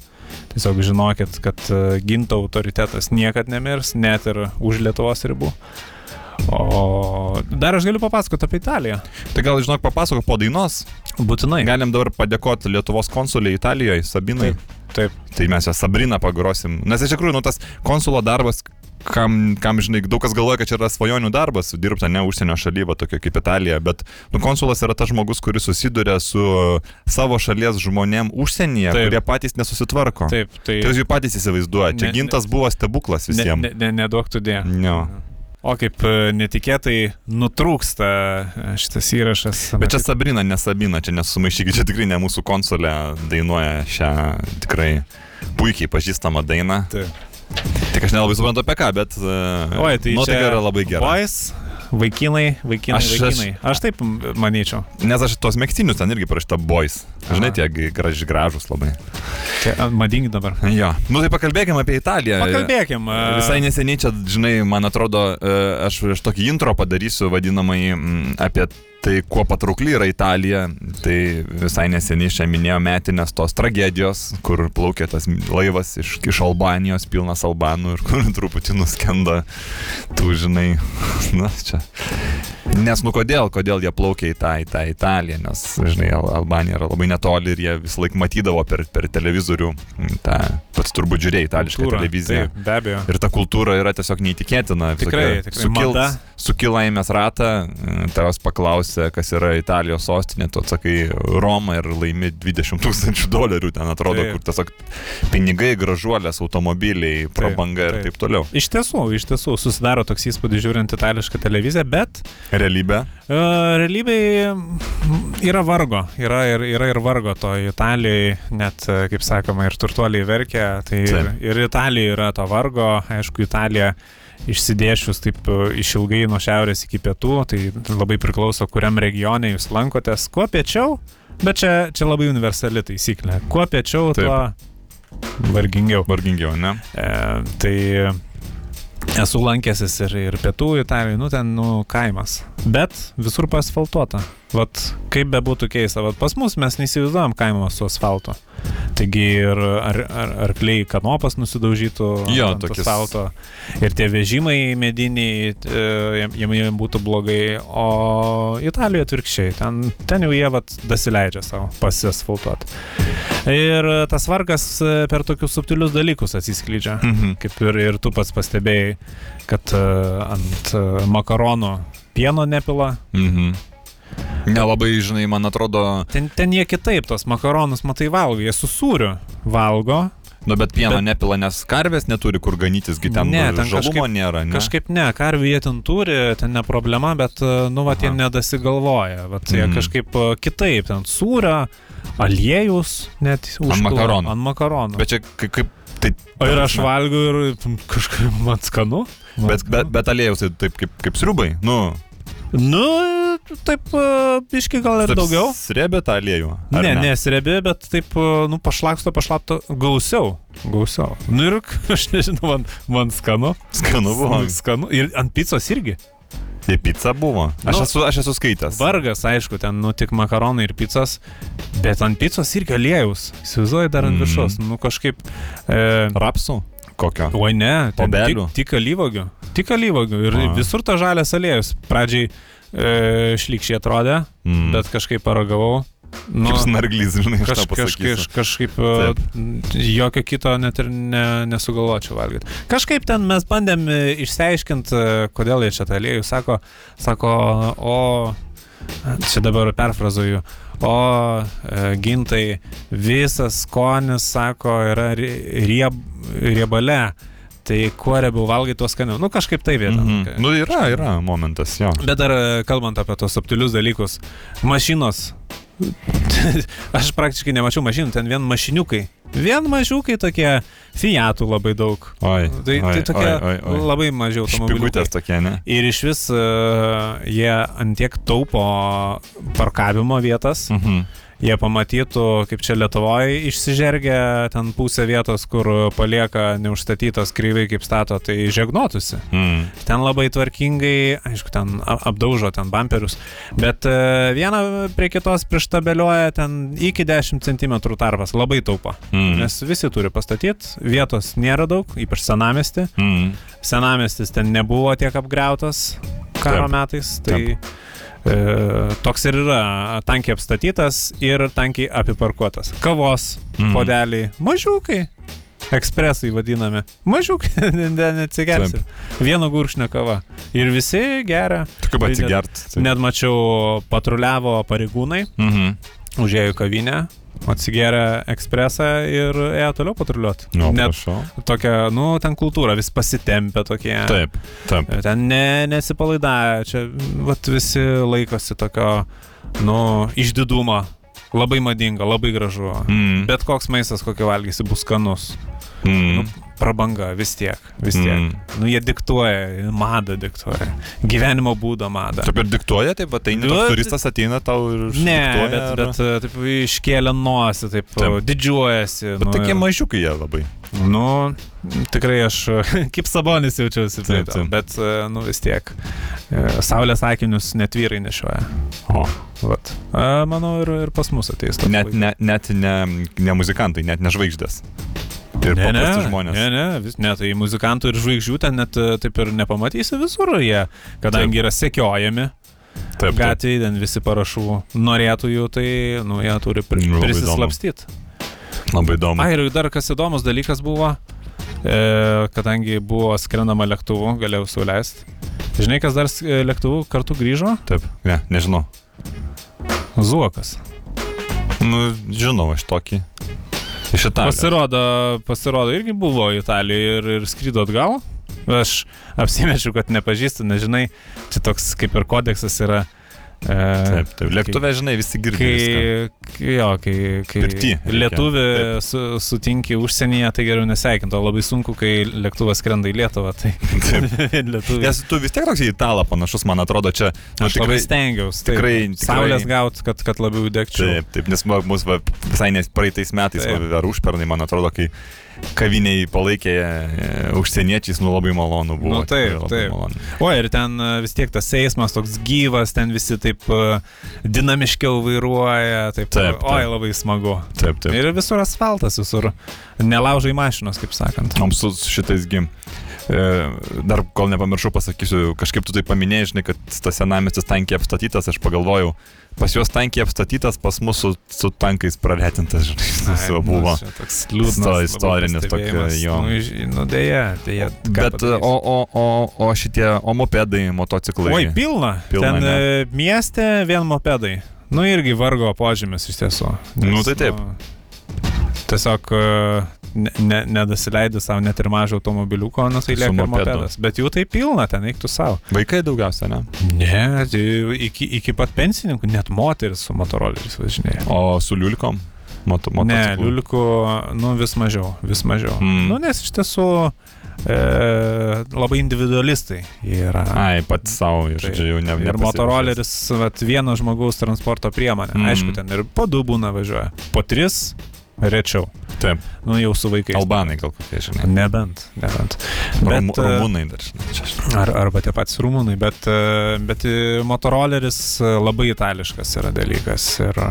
Tiesiog žinokit, kad e, ginto autoritetas niekad nemirs, net ir už Lietuvos ribų. O dar aš galiu papasakoti apie Italiją. Tai gal, žinok, papasako po dainos. Būtinai. Galim dabar padėkoti Lietuvos konsuliai Italijoje, Sabinai. Taip. Tai mes ją Sabriną pagrosim. Nes iš tikrųjų, nu, tas konsulo darbas, kam, kam žinai, daug kas galvoja, kad čia yra svajonių darbas, dirbta ne užsienio šalyje, tokia kaip Italija, bet nu, konsulas yra tas žmogus, kuris susiduria su savo šalies žmonėm užsienyje, Taip. kurie patys nesusitvarko. Taip, tai Tai jūs jau patys įsivaizduoja, čia Ne- gintas buvo stebuklas ne, visiems. ne, ne, neduok tu dė. Jo. O kaip e, netikėtai nutrūksta e, šitas įrašas. Bet čia Sabrina, ne Sabina, čia nesumaišykit, čia tikrai ne mūsų konsolė dainuoja šią tikrai puikiai pažįstamą dainą. Taip. Tik aš nelabai suprantu apie ką, bet... Uh, Oi, tai nuotaika yra labai gera. Boys, vaikinai, vaikinai, Aš- vaikinai. Aš, aš taip manyčiau. Nes aš tos mėgstinius ten irgi parašyta boys. Žinai, tie graži gražus labai. Čia madingi dabar. Jo. Nu tai pakalbėkime apie Italiją. Pakalbėkim. a, Visai neseniai čia, žinai, man atrodo, e, aš, aš tokį intro padarysiu vadinamai mm, apie tai, kuo patraukli yra Italija. Tai visai neseniai čia minėjo metinės tos tragedijos, kur plaukė tas laivas iš, iš Albanijos, pilnas Albanų ir kur truputį nuskenda tų, žinai, na čia. Nes, nu kodėl, kodėl jie plaukė į tą, į tą Italiją, nes, žinai, Al- Albanija yra labai netoli ir jie visą laiką matydavo per, per televizorių mm, tą, pats turbūt žiūrėjai itališką televiziją. Taip, be abejo. Ir ta kultūra yra tiesiog neįtikėtina. Tikrai, tikrai. Mada. Sukilaimės ratą, e, tavęs paklausė, kas yra Italijos sostinė, tu atsakai Roma ir laimi 20 tūkstančių dolerių, ten atrodo, Taip. kur tiesiog pinigai, gražuolės, automobiliai, prabanga ir taip. taip toliau. Iš tiesų, iš tiesų susidaro toks įspūdis žiūrint itališką televiziją, bet Realybė. e, realybėje yra vargo. Yra ir, yra ir vargo to Italijoje, net, e, kaip sakoma, ir turtuoliai verkia. Tai ir, Taip. ir Italijoje yra to vargo. Aišku, Italija išsidėšius taip e, išilgai nuo šiaurės iki pietų, tai labai priklauso, kuriam regione jūs lankotės. Kuo piečiau, bet čia, čia labai universali taisyklė. Kuo piečiau, tuo vargingiau. Vargingiau, ne? E, tai esu lankęsis ir, ir pietų Italijoje, nu ten, nu, kaimas. Bet visur pasfaltuota. Vat kaip be būtų keista, vat pas mus mes neįsivaizduojam kaimo su asfaltu. Taigi ir ar, ar, arkliai kanopas nusidaužytų Jo, ant tokius- asfalto. Ir tie vežimai mediniai, e, jiem, jiem, būtų blogai. O Italijoje atvirkščiai, ten, ten jau jie vat dasileidžia savo pasiasfaltuoti. Ir tas vargas e, per tokius subtilius dalykus atsiskleidžia. Mhm. Kaip ir, ir tu pats pastebėjai, kad uh, ant makaronų pieno nepila. Mhm. Nelabai, žinai, man atrodo, Ten, ten jie kitaip, tos makaronus, matai, valgo, jie su sūriu valgo. nu bet pieno Bet- nepila, nes karvės neturi kur ganytis, gi ten, Ne, ten žalumo kažkaip- nėra. Ne? Kažkaip ne, karvių jie ten turi, ten ne problema, bet, uh, nu, va, jie nedasigalvoja. Va, jie Mhm. kažkaip uh, kitaip, ten sūrio, aliejus, net užpila makaronų. Ant makaronų. Bet čia kaip... tai, o ir aš na, valgiau ir mm, kažkaip man skanu. Man Bet, skanu. bet, bet aliejus tai taip kaip, kaip sriubai. Nu, Nu, taip, uh, biški gal ir taip daugiau. Srebė tą aliejų. Ne, ne, nesrebi, bet taip, nu, pašlaksto, pašlapto gausiau. Gausiau. Nu ir aš nežinau, man, man skanu. Skanu buvo. Skanu. Ir ant picos irgi. Tai pizza buvo. Aš, Nu, esu, aš esu skaitęs. Vargas, aišku, ten, nu, tik makaronai ir picos. Bet ant picos irgi aliejus. Įsivaizduoju dar ant Mhm. viršaus. Nu, kažkaip. E, Rapsų? Kokio? Oi ne, ten tik, Obelių? tik alyvogių. Tik alyvogių. Ir A. visur ta žalias aliejus. Pradžiai e, šlikščiai atrodė, Mm. bet kažkaip paragavau. Nu, Kaip snarglys, žinai, Kaž, tą kaž, kaž, pasakysiu. kažkaip e, jokio kito net ir ne, nesugalvočiau valgyti. Kažkaip ten mes bandėm e, išsiaiškinti, e, kodėl jie čia tą aliejų sako, sako, o čia dabar perfrazuoju, o e, gintai visas skonis, sako, yra rie- rieb, riebale. Tai kuo riebiau valgai, tuo skaniau. Nu kažkaip tai vieta. Mhm. Nu yra, yra momentas, jo. Bet dar e, kalbant apie tos subtilius dalykus, mašinos. Aš praktiškai nemačiau mašinų, ten vien mašiniukai. Vien mažiukai tokie, Fiatų labai daug. Oi. Tai, oi, tai tokie oi, oi, oi. labai maži automobiliai. Špigutės tokie, ne? Ir iš vis uh, jie antiek taupo parkavimo vietas. Mhm. Jie pamatytų, kaip čia Lietuvoje išsižergia ten pusę vietos, kur palieka neužstatytos kryviai kaip stato, tai žegnotųsi. Mm. Ten labai tvarkingai, aišku, ten apdaužo ten bumperius, bet e, viena prie kitos prištabeliuoja ten iki 10 cm tarpas, labai taupo. Mm. Nes visi turi pastatyti, vietos nėra daug, ypač senamesti. Mm. Senamestis ten nebuvo tiek apgriautas karo Taip. metais, tai e, toks ir yra, tankiai apstatytas ir tankiai apiparkuotas. Kavos Mhm. podeliai, mažiukai. Ekspresai vadinami. Mažiukai, ne- ne- neatsigersi. Vieno gurkšnio kava. Ir visi geria. Tu kaip net- atsigert. tai- Net mačiau, patruliavo pareigūnai, Mhm. užėjo į kavinę, atsigeria ekspresą ir ėjo toliau patruliuoti. Nu, Net prašau. tokia, nu, ten kultūra, vis pasitempia tokie. Taip, taip. Ten ne, nesipalaidavę, čia vat, visi laikosi tokio, nu, išdidumo. Labai madinga, labai gražu. Mm. Bet koks maistas, kokį valgysi, bus skanus. Mm. Prabanga vis tiek, vis tiek. Mm. Nu, jie diktuoja, madą diktuoja. Gyvenimo būdą madą. Taip ir diktuoja, taip, tai ne Nu, toks turistas ateina tau ir Ne, diktuoja, bet, ar- bet taip iškėlė nosį, taip, Taip. didžiuojasi. Bet nu, tokie mažiukai jie labai. Nu, tikrai aš kaip sabonis jaučiausi, Taip, taip, bet, e, nu vis tiek, e, saulės akinius net vyrai nešioja. O. Vat. A, manau, ir, ir pas mus ateis. Net, ne, net ne, ne muzikantai, net ne žvaigždės. Ir Ne, ne, žmonės. ne, ne, vis, ne, tai muzikantų ir žvaigždžių ten net e, taip ir nepamatysi visur jie, kadangi Taip. yra sekiojami Taip, taip. gatvėje, ten visi parašų norėtųjų, tai, nu, jie turi pri, prisislapstyti. Labai įdomu. Ai, ir dar kas įdomus dalykas buvo, e, kadangi buvo skrendama lėktuvu, galėjau suleisti. Žinai, kas dar e, lėktuvu kartu grįžo? Taip, ne, nežinau. Zuokas. Nu, žinau, aš tokį. Iš Italijos. Pasirodo, pasirodo, irgi buvo Italijoje ir, ir skrydo atgal. Aš apsimečiau, kad nepažįstu, nežinai, čia toks kaip ir kodeksas yra. E, Taip, taip. Lėktuve, žinai, visi girdi. viską. Kai, kai, jo, kai, kai reikia. lietuvį su, sutinki užsienyje, tai geriau nesveikinti, o labai sunku, kai lėktuvas skrenda į Lietuvą. Tai lietuvį. Nes tu vis tiek toks į italą panašus, man atrodo, čia. Nu, Aš labai stengiausi. tikrai- tikrai- Saulės gaut, kad, kad labiau degčiau. Taip, taip, nes va, visai nes praeitais metais, Taip. ar užpernai, man atrodo, kai kaviniai palaikė e, užsieniečiais, nu labai malonu buvo. Nu, taip, tikrai taip. malonu. O ir ten e, vis tiek tas eismas toks gyvas, ten visi taip e, dinamiškiau vairuoja, taip, Taip, taip. oi labai smagu. Taip, taip. Ir visur asfaltas, visur nelaužai mašinos, kaip sakant. Mums su šitais gim. E, Dar kol nepamiršau, pasakysiu, kažkaip tu tai paminėjai, žinai, kad tas senamestis tankiai apstatytas, aš pagalvojau, pas juos tankiai apstatytas, pas mus su, su tankais praretintas, žinai, su Ai, buvo. nu, Toks liūdnas. Labai istorinis tokia, jo. Nu, nu dėja, dėja. Bet, padarysi. o, o, o, o šitie, o mopedai, motociklai. Oi, pilna. Pilna, Ten ne? e, mieste vien mopedai. Nu irgi vargo požymis iš tiesų. Nu, tai taip. Nu, tiesiog e, ne, ne, nedasileidai savo net ir mažą automobiliuką, nu tai lieka ir mopedas. Bet jų tai pilna, ten eiktų savo. Vaikai daugiausia, ne? Ne, tai iki, iki pat pensininkų, net moteris su motoroleriais važinėja. O su liulikom? Moto, Ne, liulikų, nu vis mažiau, vis mažiau. Mm. Nu, nes iš tiesų e, labai individualistai yra. Ai, pats savo, žodžiu, jau ne. Ir nepasiruošęs. motoroleris, vat, vieno žmogaus transporto priemonė. Mm. Aišku, ten ir po du būna važiuoja. Po tris rečiau. Taip, Nu, jau su vaikais. albanai gal kokie, žinai. Nebent, nebent. Bet, e, rumūnai dar, žinai, Ar, arba tie patys rumūnai, bet, e, bet e, motoroleris labai itališkas yra dalykas. Ir,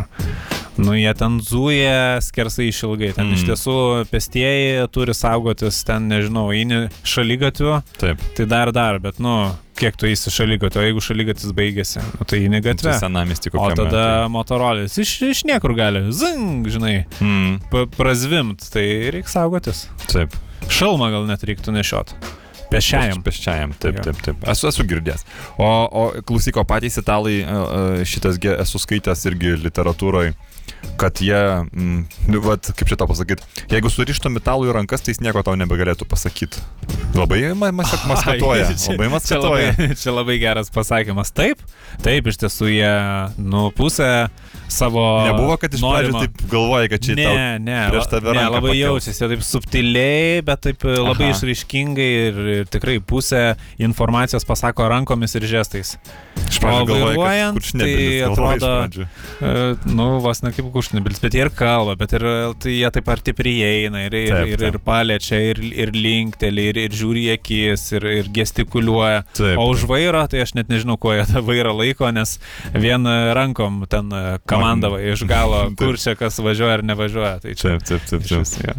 nu, jie ten zuja skersai išilgai. Ten mm. iš tiesų pėstieji turi saugotis, ten, nežinau, eini šalygatviu, Taip, tai dar dar, bet, nu, kiek tu eisi šalygatviu, jeigu šalygatis baigėsi, nu, tai eini tai gatvę. senamesti O tada motoroleris iš, iš niekur gali, zing, žinai, Tai. Mm, prazvimt, tai reikia saugotis. taip. Šalmą gal net reiktų nešiot. Pešiajam. Peščiajam, taip, Jo. taip, taip. Esu, esu girdėjęs. O, o klausyk, o patys italai, e, e, šitas esu skaitęs irgi literatūroje, kad jie, mm, nu, vat, kaip šitą pasakyti, jeigu surištum italų į rankas, tai jis nieko tau nebegalėtų pasakyti. Labai ma- mas, maskatuoja. Čia- Labai Čia maskatuoja. labai, čia labai geras pasakymas. Taip, taip, iš tiesų jie, nu, pusę savo... Nebuvo, kad iš pradžių taip galvoja, kad čia Ne, ne, prieš tave ne, labai jaučiasi, taip subtiliai, bet taip e, labai Aha. išraiškingai ir, ir tikrai pusę informacijos pasako rankomis ir žestais. Iš pradžių o galvoja, vairuojant, kad kuršnebilis tai atrodo- Nu, vos ne kaip kušnibilis, bet jie ir kalba, bet ir tai jie taip arti prieina ir, ir, Taip, ir, ir paliečia, ir, ir linkteli, ir, ir žiūri akis, ir, ir gestikuliuoja. Taip. O už vairo, tai aš net nežinau, kuo jie tą vairą laiko, nes vien rankom ten komandavo iš galo, kur čia kas važiuoja ar nevažiuoja. Tai čia Taip, taip, taip. taip. vis, jo.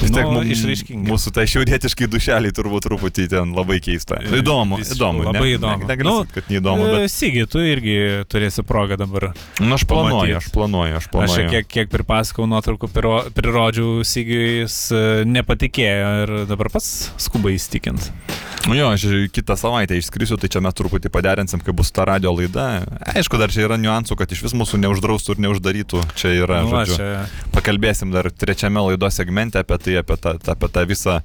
Vis tiek Nu, mum- išraiškingi. Mūsų tai šiaurietiškai dušeliai turbūt truputį ten labai keista. Nu, Įdomu, įdomu. labai ne, įdomu. Ne, negaliu Nu, sakyt, kad neįdomu, E, bet... Sigi, tu irgi turėsi progą dabar. Nu, aš planuoju, aš planuoju, aš Aš planuoju. čia kiek, kiek pripasakau nuotraukų, prirodžiau Sigiui, jis e, nepatikėjo ir dabar pats skuba įstikint. Nu jo, aš kitą savaitę išskrisiu, tai čia mes truputį paderinsim, kai bus ta radio laida. Aišku, dar čia yra niuansų, kad iš vis mūsų neuždraustų ir neuždarytų. Čia yra, Nu, žodžiu, čia pakalbėsim dar trečiame laidos segmente apie tai, apie tą, apie tą visą,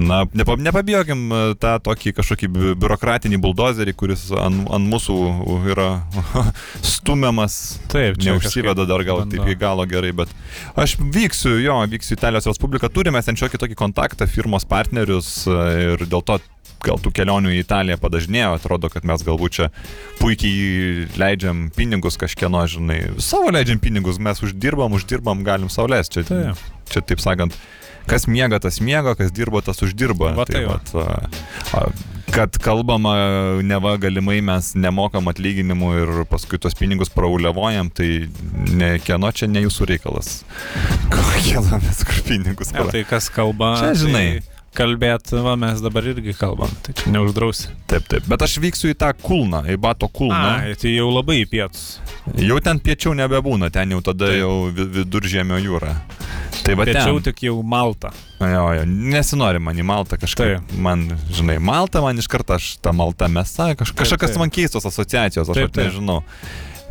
na, nepa, nepabijokim e, tą tokį kažkokį bi- biurokratinį buldozerį, kuris ant, ant mūsų yra stumiamas. Taip, čia Neužsiveda dar gal taip iki galo gerai, bet aš vyksiu, jo, vyksiu į Italijos Respubliką, turime ten šiokį tokį kontaktą, firmos partnerius e, ir dėl to gal tų kelionių į Italiją padažnėjo, atrodo, kad mes galbūt čia puikiai leidžiam pinigus kažkieno, žinai, savo leidžiam pinigus, mes uždirbam, uždirbam, galim saulės, čia, Taip. čia taip sakant, kas miega, tas miega, kas dirba, tas uždirba. Va tai va. vat, a, a, kad kalbama, neva galimai mes nemokam atlyginimų ir paskui tos pinigus prauliavojam, tai ne kieno čia ne jūsų reikalas. Kokie mes kur pinigus praleidžiam. tai kas kalba. Čia, žinai. Tai kalbėt, va, mes dabar irgi kalbam, tai čia neuždrausi. Taip, taip. Bet aš vyksiu į tą kulną, į Bato kulną. Na, tai jau labai į pietus. Jau ten piečiau nebebūna, ten jau tada Taip. jau vi- viduržėmio jūra. Tai va Tačiau tik jau Malta. Jo, jo, nesinori man į Maltą kažkaip. Taip. Man, žinai, Malta man iš karto aš tą Maltą mesa, kaž, taip. man keistos asociacijos, aš taip, taip. nežinau.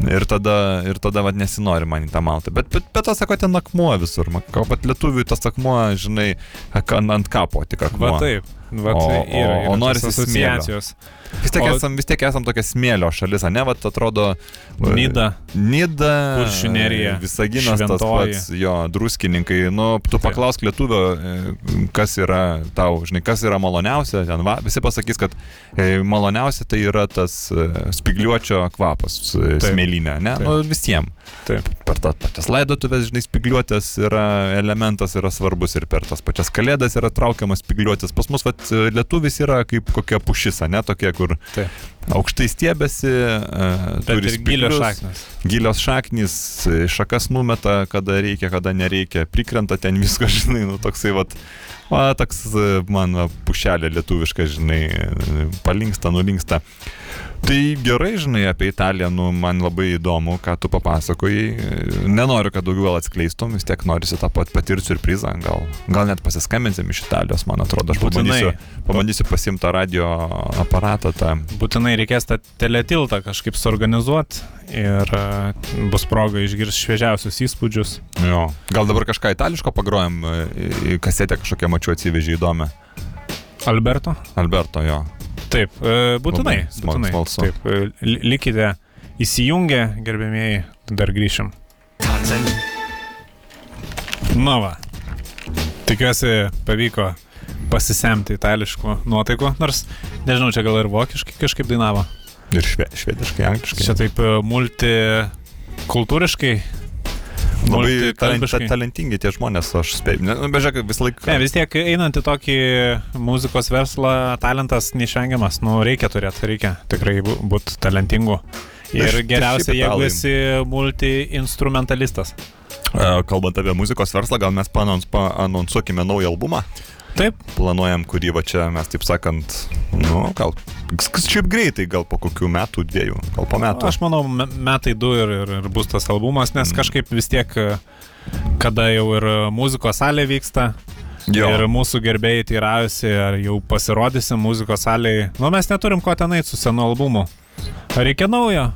Ir tada, ir tada vat, nesinori man į tą Maltą. Bet, bet, bet tas, sako, ten akmuo visur. Pat lietuvių tas akmuo, žinai, ant, kapo tik akmuo. Va taip. Va, O- tai o- yra, yra o norisi tos smėlio. Vis tiek, O- esam, vis tiek esam tokia smėlio šalis, ne, vat atrodo. Nida. Nida. Kuršių nerija, Visaginas tas Šventoji. pats, jo, druskininkai. Nu, tu paklausk lietuvio, e, kas yra tau, žinai, kas yra maloniausia. Ten, va, visi pasakys, kad e, maloniausia tai yra tas e, spigliuočio kvapas Taip. smėlinė, ne? Taip. Nu, visiems. Taip. Per tas pačias laidotuvės, žinai, spigliuotės yra elementas, yra svarbus ir per tas pačias kalėdas yra traukiamas spigliuotės. Pas mus, vat, lietuvis yra kaip kokia pušisa, ne tokia, kur Taip. aukštai stiebėsi, e, turi gilios šaknis. Gilios šaknys, e, šakas numeta, kada reikia, kada nereikia, prikrenta ten visko, žinai, nu toksai, vat, va, toks e, man pušelė lietuviška, žinai, palinksta, nulinksta. Tai gerai, žinai, apie Italiją, nu, man labai įdomu, ką tu papasakojai. Nenoriu, kad daugiau gal atskleistum, vis tiek norisi tą pat patirti surprizą, gal, gal net pasiskambinsim iš Italijos, man atrodo, aš Būtinai. pabandysiu, pabandysiu pasimti tą radio aparatą, tą Būtinai reikės tą teletiltą kažkaip suorganizuoti ir e, bus proga išgirsti šviežiausius įspūdžius. Jo. Gal dabar kažką itališko pagrojam, e, kasetę kažkokią mačiau atsivežė įdomią. Alberto? Alberto, jo. Taip, e, būtinai. Smagu, būtinai. smalsu. Taip, e, li- likite įsijungę, gerbėmieji, dar grįšim. Na va. Tikiuosi pavyko pasisemti itališkų nuotaikų, nors nežinau, čia gal ir vokiškai kažkaip dainavo. Ir šve, švediškai, angliškai. Čia taip e, multikultūriškai. Labai talent, talentingi tie žmonės, aš spėjau. Nu, bežiūrėk, visą laiką. Ne, vis tiek einant į tokį muzikos verslą, talentas neišvengiamas, nu reikia turėti, reikia tikrai būti talentingu. Ir Aš- geriausia, jeigu esi multi-instrumentalistas. E, Kalbant apie muzikos verslą, gal mes paanons- paanonsuokime naują albumą. Taip, Planuojam, va čia mes, taip sakant, nu, gal šiaip greitai, gal po kokių metų, dviejų, gal po metų. aš manau, me- metai du ir, ir, ir bus tas albumas, nes Mm. kažkaip vis tiek, e, kada jau ir muzikos salė vyksta, Jo. Ir mūsų gerbėjai teirausi, ar jau pasirodysim muzikos salėje. Nu, mes neturim ko tenai su senu albumu. Reikia naujo?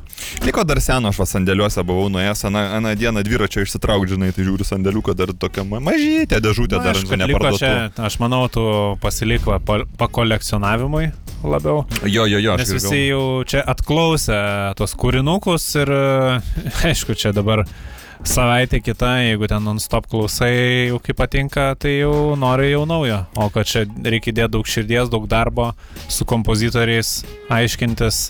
Liko dar seno, aš va sandėliuose buvau nuėjęs, aną, dieną dviračio išsitraukdžinai, tai žiūriu sandėliuką dar tokia ma- mažytė dėžutė, Na, dar liko neparduota. aš manau, tu pasilik va, pa- pakolekcionavimui labiau. Jo, jo, jo, Nes visi jau čia atklausė tos kūrinukus ir aišku, čia dabar savaitė kita, jeigu ten non-stop klausai, jau kaip patinka, tai jau nori jau naujo. O kad čia reikia įdėti daug širdies, daug darbo su kompozitoriais, aiškintis,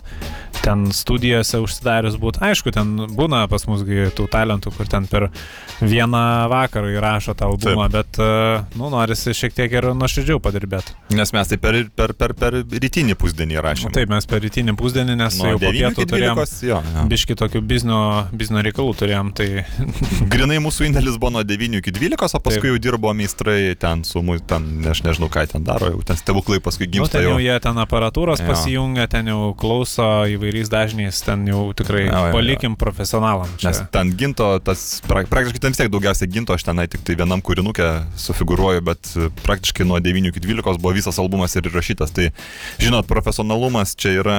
ten studijose užsidarius būti. Aišku, ten būna pas musgi tų talentų, kur ten per vieną vakarą įrašo tą albumą, Taip. bet, e, nu, norisi šiek tiek ir nuoširdžiau padirbėti. Nes mes tai per, per, per, per rytinį pusdienį rašėme. Taip, mes per rytinį pusdienį, nes Nuo jau po 9 pietų turėjom 12, jo, jo. biški tokių biznio, biznio reikalų turėjom, tai Grinai mūsų indėlis buvo nuo 9 iki 12, o paskui Taip. jau dirbo meistrai ten su mu, ten, aš nežinau, ką ten daro, jau ten stebuklai paskui nu, gimsta ten jau jau. jie ten aparatūros Jo. pasijungia, ten jau klauso įvairiais dažniais, ten jau tikrai Jo, jo, jo. palikim profesionalam. Čia. Nes ten ginto, tas, pra- praktiškai ten vis tiek daugiausiai ginto, aš tenai tik tai vienam kūrinukė sufigūruoju, bet e, praktiškai nuo 9 iki 12 buvo visas albumas ir įrašytas. Tai, žinot, profesionalumas čia yra,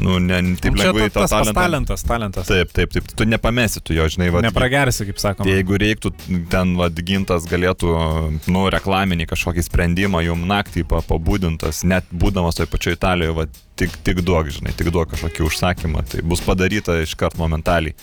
nu, ne taip Nu, lengvai tas pats talentą. talentas, talentas. Taip, taip, taip, tu nepamesi tu jo, žinai, va, Nepragersi, kaip sakoma. Jeigu reiktų, ten vad gintas galėtų, nu, reklaminį kažkokį sprendimą jum naktį pa- pabudintas, net būdamas toje pačioje Italijoje, va, tik, tik duok, žinai, tik duok kažkokį užsakymą, tai bus padaryta iškart momentaliai.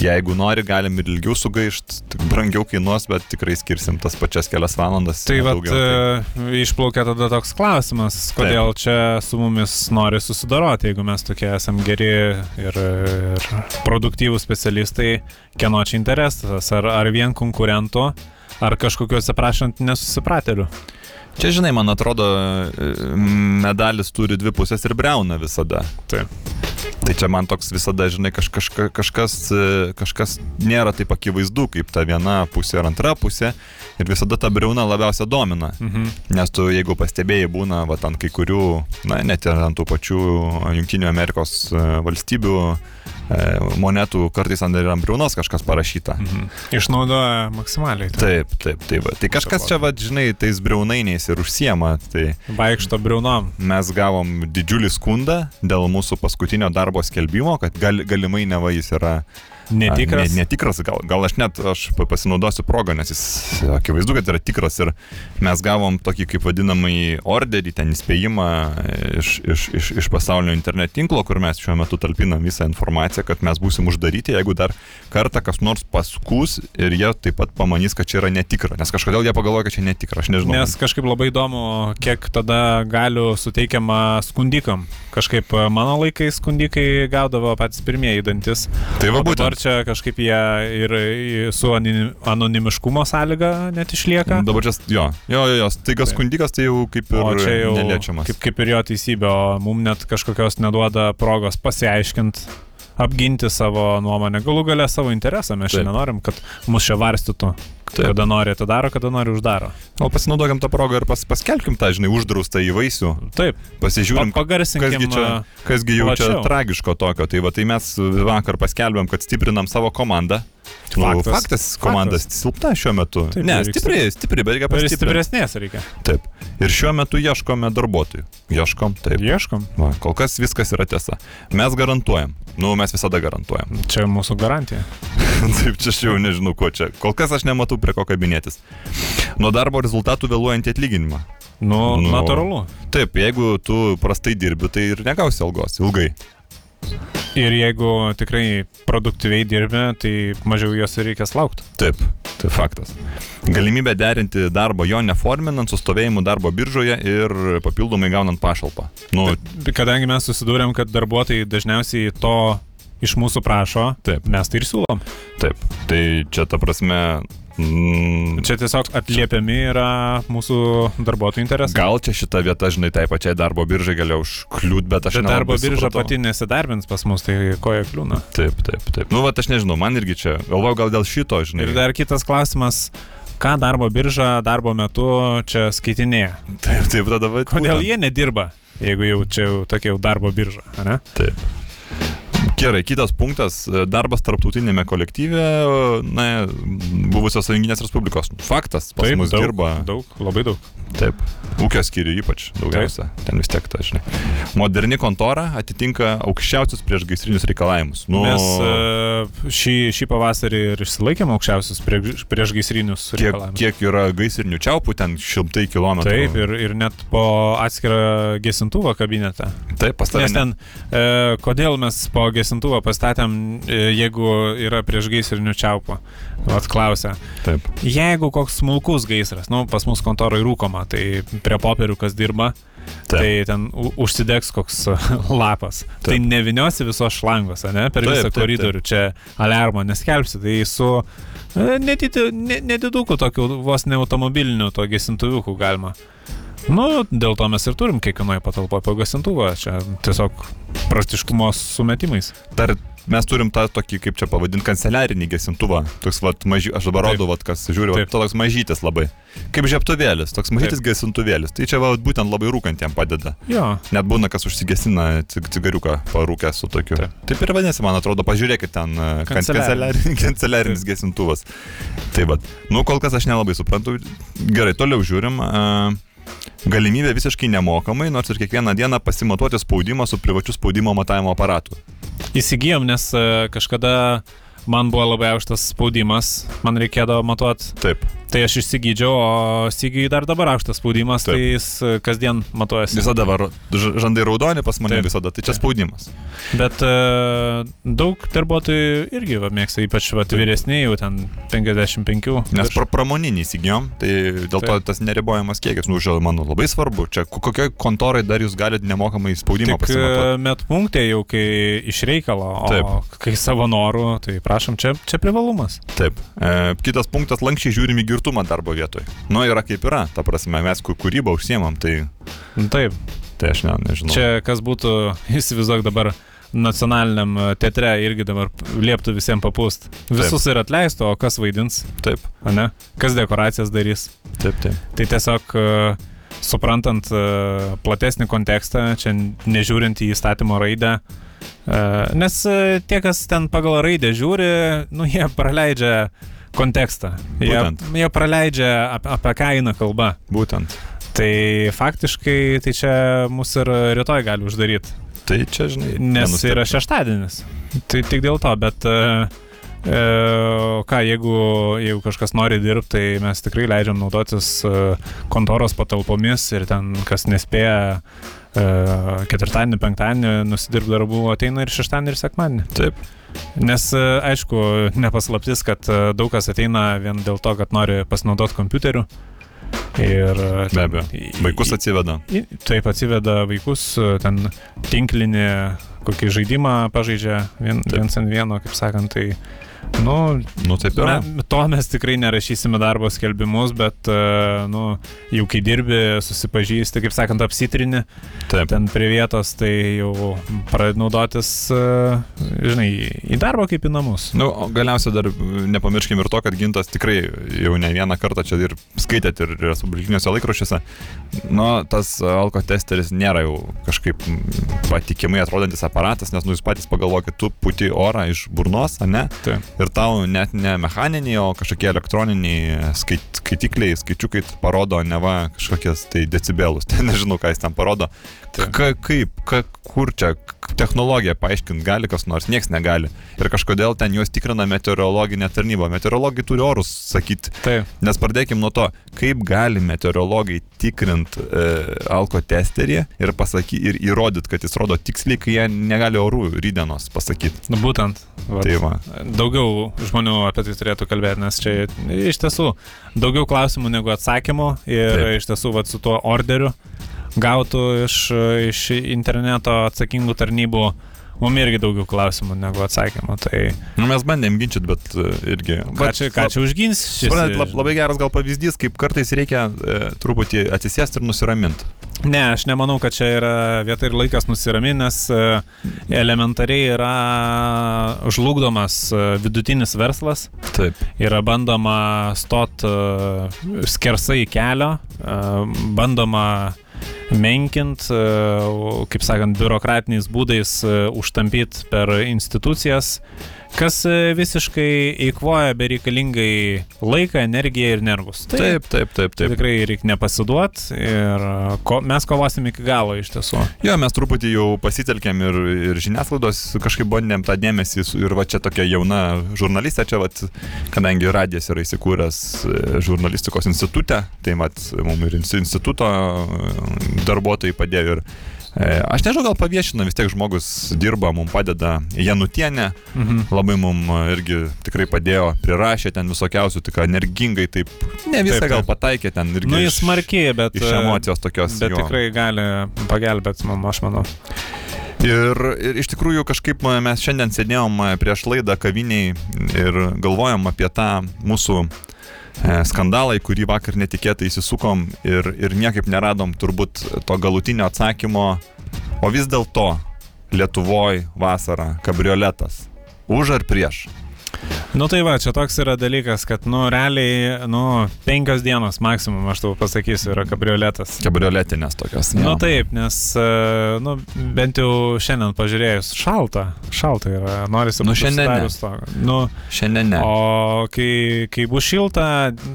Jeigu nori, galim ir ilgiau sugaišti, brangiau kainuos, bet tikrai skirsim tas pačias kelias valandas. Tai vat, daugiau, tai- e, išplaukia tada toks klausimas, kodėl čia su mumis nori susidoroti, jeigu mes tokie esam geri ir, ir produktyvūs specialistai, kieno čia interesas, ar, ar vien konkurentų, ar kažkokiu atsiprašant nesusipratėlių. Čia, žinai, man atrodo, e, medalis turi dvi pusės ir breuna visada. Taip. Tai čia man toks visada, žinai, kaž, kažka, kažkas, e, kažkas nėra taip akivaizdu, kaip ta viena pusė ar antra pusė. Ir visada ta breuna labiausia domina. Mhm. Nes tu, jeigu pastebėjai, būna, va, ant kai kurių, na, net ir ant tų pačių Junktinių Amerikos e, valstybių e, monetų kartais ant ir ant briaunos kažkas parašyta. Mhm. Išnaudoja maksimaliai. Tai. Taip, taip, taip. va. Tai kažkas čia, va, žinai, tais briaunainiais ir užsiema. Tai Vaikšto briaunom. mes gavom didžiulį skundą dėl mūsų paskutinio darbo skelbimo, kad gal, galimai neva jis yra Netikras. Ne, netikras, gal, gal aš net aš pa- pasinaudosiu progą, nes jis akivaizdu, kad yra tikras ir mes gavom tokį kaip vadinamąjį orderį, ten įspėjimą iš, iš, iš, iš pasaulio internet tinklo, kur mes šiuo metu talpinam visą informaciją, kad mes būsim uždaryti, jeigu dar kartą kas nors paskus ir jie taip pat pamanys, kad čia yra netikra, nes kažkodėl jie pagalvoja, kad čia netikra, aš nežinau. Nes kažkaip labai įdomu, kiek tada galių suteikiama skundikam. Kažkaip mano laikais skundikai gaudavo patys pirmieji dantis. tai va būtent. Čia kažkaip jie ir su anonimiškumo sąlyga net išlieka. Dabar čia, jo, jo, jo, jo, staiga Taip. skundikas tai jau kaip ir O čia jau neliečiamas. kaip, kaip ir jo teisybė, o mums net kažkokios neduoda progos pasiaiškinti, apginti savo nuomonę, galų galę savo interesą. Mes šiandien norim, kad mus čia varstytų. Taip. Kada nori atidaro, kada nori uždaro. Gal pasinaudokim tą progą ir pas, paskelbkim tą, žinai, uždraustą į vaisių. Taip, Pasižiūrim, Pa- kasgi čia, kasgi jau čia plačiau. tragiško tokio. Tai va, tai mes vakar paskelbėm, kad stiprinam savo komandą. Nu, Faktas. faktas komandas silpna šiuo metu. Taip, ne, tai vyksta. stipri, stipri, bet reikia ir pastiprinti. stipresnės reikia. Taip. Ir šiuo metu ieškome darbuotojų. Ieškom, taip. Ieškom. Va, kol kas viskas yra tiesa. Mes garantuojam. Nu, mes visada garantuojam. Čia mūsų garantija. Taip, čia aš jau nežinau, ko čia. Kol kas aš nematau prie ko kabinėtis. Nuo darbo rezultatų vėluojantį atlyginimą. Nu, Nu. natūralu. Taip, jeigu tu prastai dirbi, tai ir negausi algos ilgai. Ir jeigu tikrai produktyviai dirbi, tai mažiau jos ir reikės laukti. Taip, tai faktas. Galimybė derinti darbą jo neforminant, su stovėjimu darbo biržoje ir papildomai gaunant pašalpą. Nu, Kadangi mes susidūrėm, kad darbuotojai dažniausiai to iš mūsų prašo, Taip. mes tai ir siūlom. taip. Tai čia ta prasme. Mm, Čia tiesiog atliepiami yra mūsų darbuotojų interesai. Gal čia šita vieta, žinai, tai pačiai darbo biržai galėjo užkliūt, bet aš nelabai darbo birža supratau. pati nesidarbins pas mus, tai koja kliūna. Taip, taip, taip. Nu, va, aš nežinau, man irgi čia. Galvoju, gal dėl šito, žinai. Ir dar kitas klausimas, ką darbo birža darbo metu čia skaitinėja? Taip, taip, tada va. Kodėl jie nedirba, jeigu jau čia jau tokia jau darbo birža, ne? Taip. Gerai, kitas punktas - darbas tarptautinėme kolektyve, na, buvusios Sąjunginės Respublikos. Faktas, pas mus daug, dirba. Daug, labai daug. Taip. Ūkio skyrių ypač daugiausia. Ten vis tiek, ta, žinai. Moderni kontora atitinka aukščiausius priešgaisrinius reikalavimus. Nu, Mes e, šį, šį pavasarį ir išsilaikėm aukščiausius prieš, prieš gaisrinius kiek, kiek yra gaisrinių čiaupų, ten šimtai kilometrų. Taip, ir, ir net po atskirą gesintuvą kabinetą. Taip, pas tave. Nes ten, e, kodėl mes po gesintuvą pastatėm, e, jeigu yra prieš gaisrinių čiaupų? Vat klausia. Taip. Jeigu koks smulkus gaisras, nu, pas mus kontorai rūkoma, tai prie popierių kas dirba, Taip. tai ten užsidegs koks lapas. Taip. Tai neviniosi visos šlangos, ne, per Taip, visą taip, taip. koridorių, čia alarmo neskelbsi, tai su e, nedidi- ne- nediduku tokiu vos ne automobiliniu to gesintuviuku galima. Nu, dėl to mes ir turim kiekvienoje patalpoje po gesintuvą, čia tiesiog praktiškumo sumetimais. Dar mes turim tą tokį, kaip čia pavadinti, kanceliarinį gesintuvą. Toks, vat, maži, aš dabar Taip. rodau, vat, kas žiūri, vat, Taip. toks mažytis labai. Kaip žiaptuvėlis, toks mažytis gesintuvėlis. Tai čia va, būtent labai rūkantiem padeda. Jo, Net būna, kas užsigesina cig cigariuką parūkę su tokiu. Taip. Taip ir vadinasi, man atrodo, pažiūrėkit ten kan- Kanceliarinis. kanceliarinis, gesintuvas. Tai va, nu kol kas aš nelabai suprantu. Gerai, toliau žiūrim. Uh, Galimybė visiškai nemokamai, nors ir kiekvieną dieną pasimatuoti spaudimą su privačiu spaudimo matavimo aparatu. įsigijom, nes e, kažkada man buvo labai aukštas spaudimas, man reikėdavo matuoti. Taip. Tai aš išsigydžiau, o Sigiui dar dabar aukštas spaudimas, Taip. tai jis e, kasdien matuojasi. Visada var, ž- žandai raudoni pas mane Taip. visada, tai čia Taip. spaudimas. Bet uh, daug darbuotojų irgi va, mėgsta, ypač va, vyresniai, jau ten 55. Nes pra, pramoninį įsigijom, tai dėl to Taip. tas neribojamas kiekis, nu, žinau, manau, labai svarbu. Čia ko- kokioj kontorai dar jūs galite nemokamai spaudimą Tik pasimatuoti. e, met punktė jau kai iš reikalo, o Taip. kai savo norų, tai prašom, čia, čia privalumas. Taip. E, kitas punktas - lankščiai žiūrim į girtumą darbo vietoje. Nu, yra kaip yra, ta prasme, mes kūrybą užsiemam, tai, Nu, Taip, tai aš ne, nežinau. čia kas būtų, įsivaizduok dabar nacionaliniam e, teatre irgi dabar lieptų visiems papūst. Visus ir atleistų, o kas vaidins, Taip, o ne? Kas dekoracijas darys. taip, taip. Tai tiesiog e, suprantant e, platesnį kontekstą, čia nežiūrint į įstatymo raidę, nes e, tie, kas ten pagal raidę žiūri, nu jie praleidžia kontekstą. Jie, Būtent. jie praleidžia ap, apie ką eina kalba. Būtent. Tai faktiškai tai čia mus ir rytoj gali uždaryti, Tai čia, žinai, nes nenustebčiau. yra šeštadienis. Tai tik dėl to, bet e, e, ką, jeigu, jeigu kažkas nori dirbti, tai mes tikrai leidžiam naudotis e, kontoros patalpomis ir ten kas nespėja e, ketvirtadienį, penktadienį nusidirbti darbų, ateina ir šeštadienį, ir sekmadienį. Taip. Nes, e, aišku, nepaslaptis, kad e, daug kas ateina vien dėl to, kad nori pasinaudoti kompiuteriu. Ir e, Be abejo. Vaikus atsiveda. Taip atsiveda vaikus, e, ten tinklinį kokį žaidimą pažaidžia vien, viens ant vieno, kaip sakant, tai, nu, Nu, taip yra. me, to mes tikrai nerašysime darbo skelbimus, bet, e, nu, jau kai dirbi, susipažįsti, kaip sakant, apsitrini Taip. ten prie vietos, tai jau pradedi naudotis, e, žinai, į darbą kaip į namus. Nu, galiausiai dar nepamirškim ir to, kad gintas tikrai jau ne vieną kartą čia ir skaitėt ir respublikiniuose laikraščiuose. Nu, tas alko testeris nėra jau kažkaip patikimai atrodantis aparatas, nes nu, jūs patys pagalvokit, tu puti orą iš burnos, ne? Taip. Ir tau net ne mechaniniai, o kažkokie elektroniniai skait, skaitikliai, skaičiukai parodo ne va kažkokias tai decibelus. Ten nežinau, ką jis ten parodo. Ka, kaip, ka, kur čia technologiją paaiškinti gali kas nors, niekas negali. Ir kažkodėl ten juos tikrina meteorologinė tarnyba. Meteorologai turi orus sakyti. Taip. Nes pradėkim nuo to, kaip gali meteorologai tikrinti e, alko testerį ir, pasaky, ir įrodyti, kad jis rodo tiksliai, kai jie negali orų rydienos pasakyti. Nu, būtent. Vat. Tai va. Daugiau žmonių apie tai turėtų kalbėti, nes čia iš tiesų daugiau klausimų negu atsakymų ir Taip. Iš tiesų vat, su tuo orderiu gautų iš, iš interneto atsakingų tarnybų mums irgi daugiau klausimų negu atsakymų. Tai Nu, mes bandėm ginčyti, bet e, irgi. ką čia, ką čia užgins šis? Suprantat, lab, labai geras gal pavyzdys, kaip kartais reikia e, truputį atsisėsti ir nusiraminti. Ne, aš nemanau, kad čia yra vieta ir laikas nusiraminti, nes e, elementariai yra žlugdomas e, vidutinis verslas. Taip. yra bandoma stot uh, skersai kelio, uh, bandoma menkint, uh, kaip sakant, biurokratiniais būdais uh, užtampyti per institucijas, kas uh, visiškai eikvoja bereikalingai laiką, energiją ir nervus. Tai, Taip, taip, taip, tai taip. tikrai reikia nepasiduot ir ko, mes kovosim iki galo iš tiesų. Jo, mes truputį jau pasitelkėm ir, ir žiniasklaidos kažkaip bandėm tą dėmesį ir va čia tokia jauna žurnalistė, čia va, kadangi radijas yra įsikūręs e, žurnalistikos institute, tai mat mums ir insti- instituto e, darbuotojai padėjo ir e, Aš nežinau, gal paviešina, vis tiek žmogus dirba, mums padeda Janutienė, Mhm. labai mums irgi tikrai padėjo, prirašė ten visokiausių, tik energingai, taip, ne visą Taip, gal taip. pataikė ten irgi. Nu, jis smarkiai, bet, Iš uh, emocijos tokios. bet jo. tikrai gali pagelbėti mums, aš manau. Ir, ir iš tikrųjų kažkaip mes šiandien sėdėjom prieš laidą kaviniai ir galvojom apie tą mūsų e, skandalą, į kurį vakar netikėtai įsisukom ir, ir niekaip neradom turbūt to galutinio atsakymo. O vis dėlto Lietuvoje vasara kabrioletas. Už ar prieš? Nu tai va, čia toks yra dalykas, kad, nu, realiai, nu, penkios dienos maksimum, aš tau pasakysiu, yra kabrioletas. Kabrioletinės tokios. Jo. nu, taip, nes, e, nu, bent jau šiandien pažiūrėjus, šalta, šalta yra, norisi Nu, šiandien ne. to. Nu, Šiandien ne. O kai, kai bus šilta,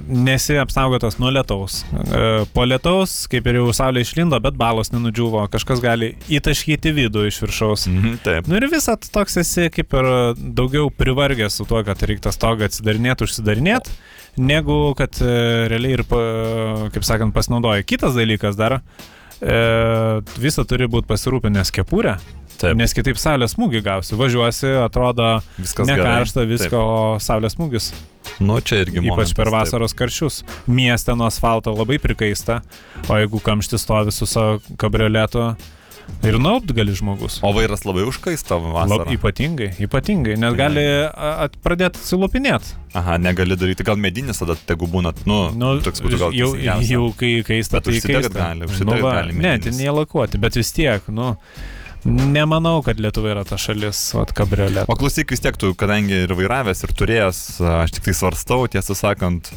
nesi apsaugotas nuo lietaus. E, Po lietaus, kaip ir jau saulė išlindo, bet balos nenudžiuvo, kažkas gali įtaškyti vidų iš viršaus. Mhm, taip. Nu ir visat toks esi kaip ir daugiau privargęs su tuo, kad reikia tą stogą atsidarinėti, užsidarinėti, negu kad e, realiai ir, kaip sakant, pasinaudoja. Kitas dalykas dar, e, visą turi būti pasirūpinęs kepurę, Taip. nes kitaip saulės smūgį gausi. Važiuosi, atrodo, Viskas nekaršta visko, saulės smūgis. Taip. Nu, čia irgi Ypač momentas, per taip. vasaros karščius. Mieste nuo asfalto labai prikaista, o jeigu kamštis stovi su savo kabrioletu, ir naupt gali žmogus. O vairas labai užkaista Lab, vasarą. ypatingai, ypatingai, nes gali at- pradėti atsilupinėti. Aha, negali daryti. Gal medinis tada tegu būna, nu, Nu, toks būtų gal jau, jau kai kaista, Bet tai kaista. gali, užsidegt va, gali Ne, medinis. ten jie lakuoti, bet vis tiek, nu, nemanau, kad Lietuva yra ta šalis, o kabriolet. O klausyk vis tiek tu, kadangi ir vairavęs, ir turėjęs, aš tik tai svarstau, tiesą sakant,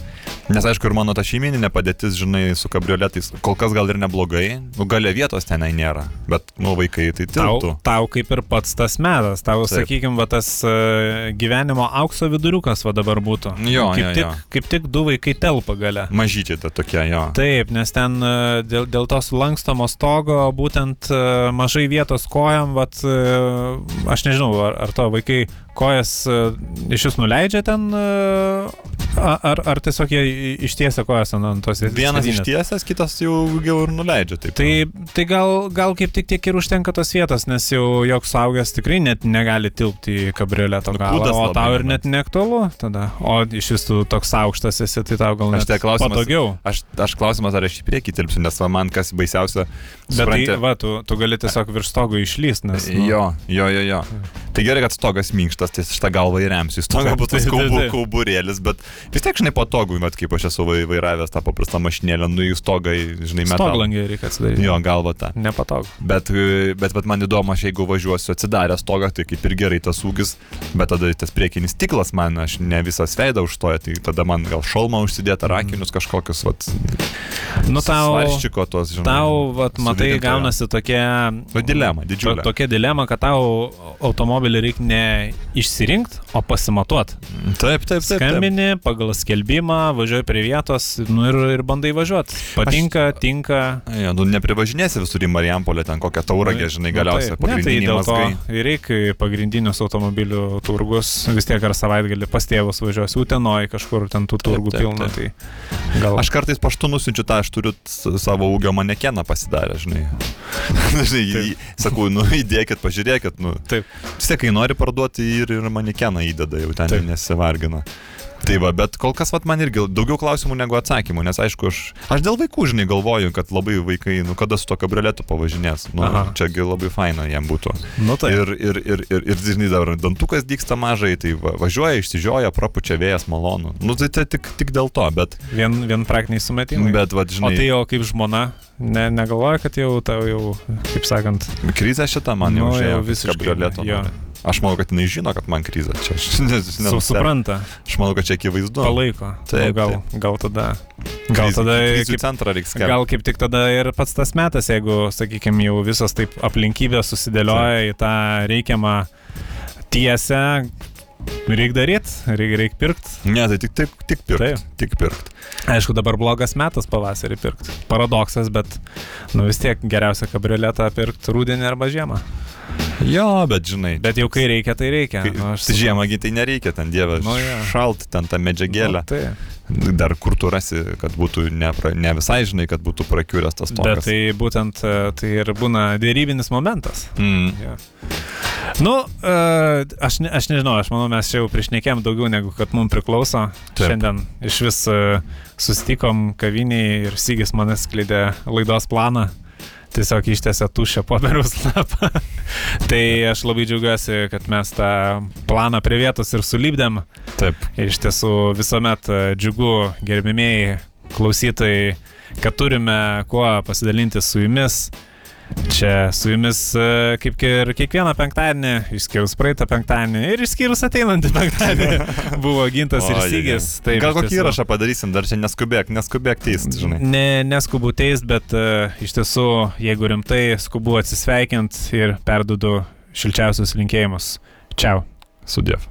nes aišku ir mano ta šeimininė padėtis, žinai, su kabrioletais, kol kas gal ir neblogai, nu galia vietos tenai nėra, bet, nu, vaikai tai Tau, tiltų. tau kaip ir pats tas metas, tau, Taip. sakykime, va tas uh, gyvenimo aukso viduriukas va dabar būtų. Jo, kaip, jo, tik, jo. kaip tik du vaikai telpa gale. Mažyčiai ta tokia, jo. Taip, nes ten e, dėl, dėl tos lankstomo stogo būtent e, mažai vietos kojam, vat, e, aš nežinau, ar, ar to vaikai kojas e, iš jūs nuleidžia ten, e, ar, ar tiesiog jie ištiesia kojas ant tos Vienas sėdynės? ištiesęs, kitas jau, jau ir nuleidžia. Taip. Tai, tai gal, gal kaip tik tiek ir užtenka tos vietos, nes jau joks saugęs tikrai net negali tilpti į kabrioleto Nu, galą, o tau ir net neaktualu tada. O iš vis tu toks aukštas esi, tai tau gal net tai klausimas- patogiau. Aš, aš klausimas, ar aš į priekį tilpsiu, nes man kas baisiausia. Bet supranti- tai, va, tu, tu gali tiesiog virš stogo išlyst, nes... Nu, Jo, jo, jo, jo. Tai gerai, kad stogas minkštas, tai šitą galvą įremsiu. Stogas Taip, būtų taip, taip, kaubu, taip. kauburėlis, bet vis tiek, žinai, patogu, bet kaip aš esu vai- vairavęs tą paprastą mašinėlę, nu į stogą, į, žinai, metalą. Stoglangį reikia atsidaryti. Jo, galva tą. Nepatogu. Bet, bet, bet man įdomu, aš jeigu važiuosiu atsidaręs stogą, tai kaip ir gerai tas ūgis, bet tada tas priekinis stiklas man, aš ne visas veidą užstoja, tai tada man gal šalmą užsidėti, ar akinius kažkokius, vat, Nu tau, svarščiko tos, žinai. tau vat, matai, gaunasi tokia... Nu, dilema, To, didžiulė. tokia dilema, kad tau automobilį reikia ne išsirinkti, o pasimatuoti. Taip, taip, taip. taip. Skambini pagal skelbimą, važiuoji prie vietos nu ir, ir bandai važiuoti. Patinka, aš... tinka. Ja, nu neprivažinėsi visur į Marijampolę, ten kokią tauragę, žinai, galiausiai nu, taip. Ne, tai dėl to mazgai. ir reikia pagrindinius automobilių turgus, vis tiek ar savaitgalį pas tėvus važiuosi, Utenoj kažkur ten tų turgų taip, pilna. Tai gal Aš kartais paštu nusinčiu tą, aš turiu savo ūgio manekeną pasidarę, žinai. žinai į- į- sakau, nu įdėkit, pažiūrėkit, nu. Taip. Vis tiek, kai nori parduoti ir, ir manekeną įdeda, jau ten Taip. nesivargina. Tai va, bet kol kas vat, man irgi daugiau klausimų negu atsakymų, nes aišku, aš, aš dėl vaikų, žinai, galvoju, kad labai vaikai, nu kada su to kabrioletu pavažinės. Nu, Aha. čiagi labai faina jam būtų. Nu tai. Ir, ir, ir, ir, ir žinai, dar dantukas dyksta mažai, tai va, važiuoja, išsižioja, prapučia vėjas malonu. Nu, tai tai tik, tik dėl to, bet, Vien, vien praktiniai sumetimai. bet va, O žinai, tai jau kaip žmona, ne, negalvoja, kad jau tau jau, kaip sakant, krizė šitą man jau Nu, jau kaip visiškai, kabrioleto. jo. nori. Aš manau, kad jinai žino, kad man krizė. Čia aš nes, su, nes, supranta, Aš manau, kad čia akivaizdu. palaiko. Taip, Nu, gal, gal tada. Gal tada, krizių kaip, centrą reikia skelbti. gal kaip tik tada ir pats tas metas, jeigu, sakykime, jau visos taip aplinkybės susidėlioja į tą reikiamą tiesę, reikia daryti, reikia reik pirkti. Ne, tai tik, tik, tik pirkt. Taip. Tik pirkt. Aišku, dabar blogas metas pavasarį pirkti. Paradoksas, bet nu vis tiek geriausia kabrioletą pirkti rudenį arba žiemą. Jo, bet žinai. Bet jau kai reikia, tai reikia. Kai, Nu, tai žiemągi tai nereikia, ten dievas. Nu, jo. šalt, ten tą medžiagėlę. Nu, tai. Dar kur tu rasi, kad būtų ne, ne visai žinai, kad būtų prakiuręs tas Bet tokas. tai būtent e, tai ir būna dėrybinis momentas. Mm. Ja. Nu, e, aš, ne, aš nežinau, aš manau, mes čia jau priešnekėm daugiau negu kad mums priklauso. Taip. Šiandien iš vis e, susitikom kaviniai ir Sygis man atskleidė laidos planą. Tiesiog ištėsė tušę popieriaus lapą. tai aš labai džiaugiuosi, kad mes tą planą prie vietos ir sulybdėm. Taip. Iš tiesų visuomet e, džiugu, gerbimieji klausytojai, kad turime kuo pasidalinti su jumis. Čia su jumis e, kaip ir kiekvieną penktadienį, išskyrus praeitą penktadienį ir išskyrus ateinantį penktadienį, buvo gintas ir Ojej. sygis. Taip, Gal kokį įrašą padarysim, dar čia neskubėk, neskubėk teist, žinai. Ne, neskubu teist, bet uh, iš tiesų, jeigu rimtai, skubu atsisveikint ir perdudu šilčiausius linkėjimus. Čiau. Sudėv.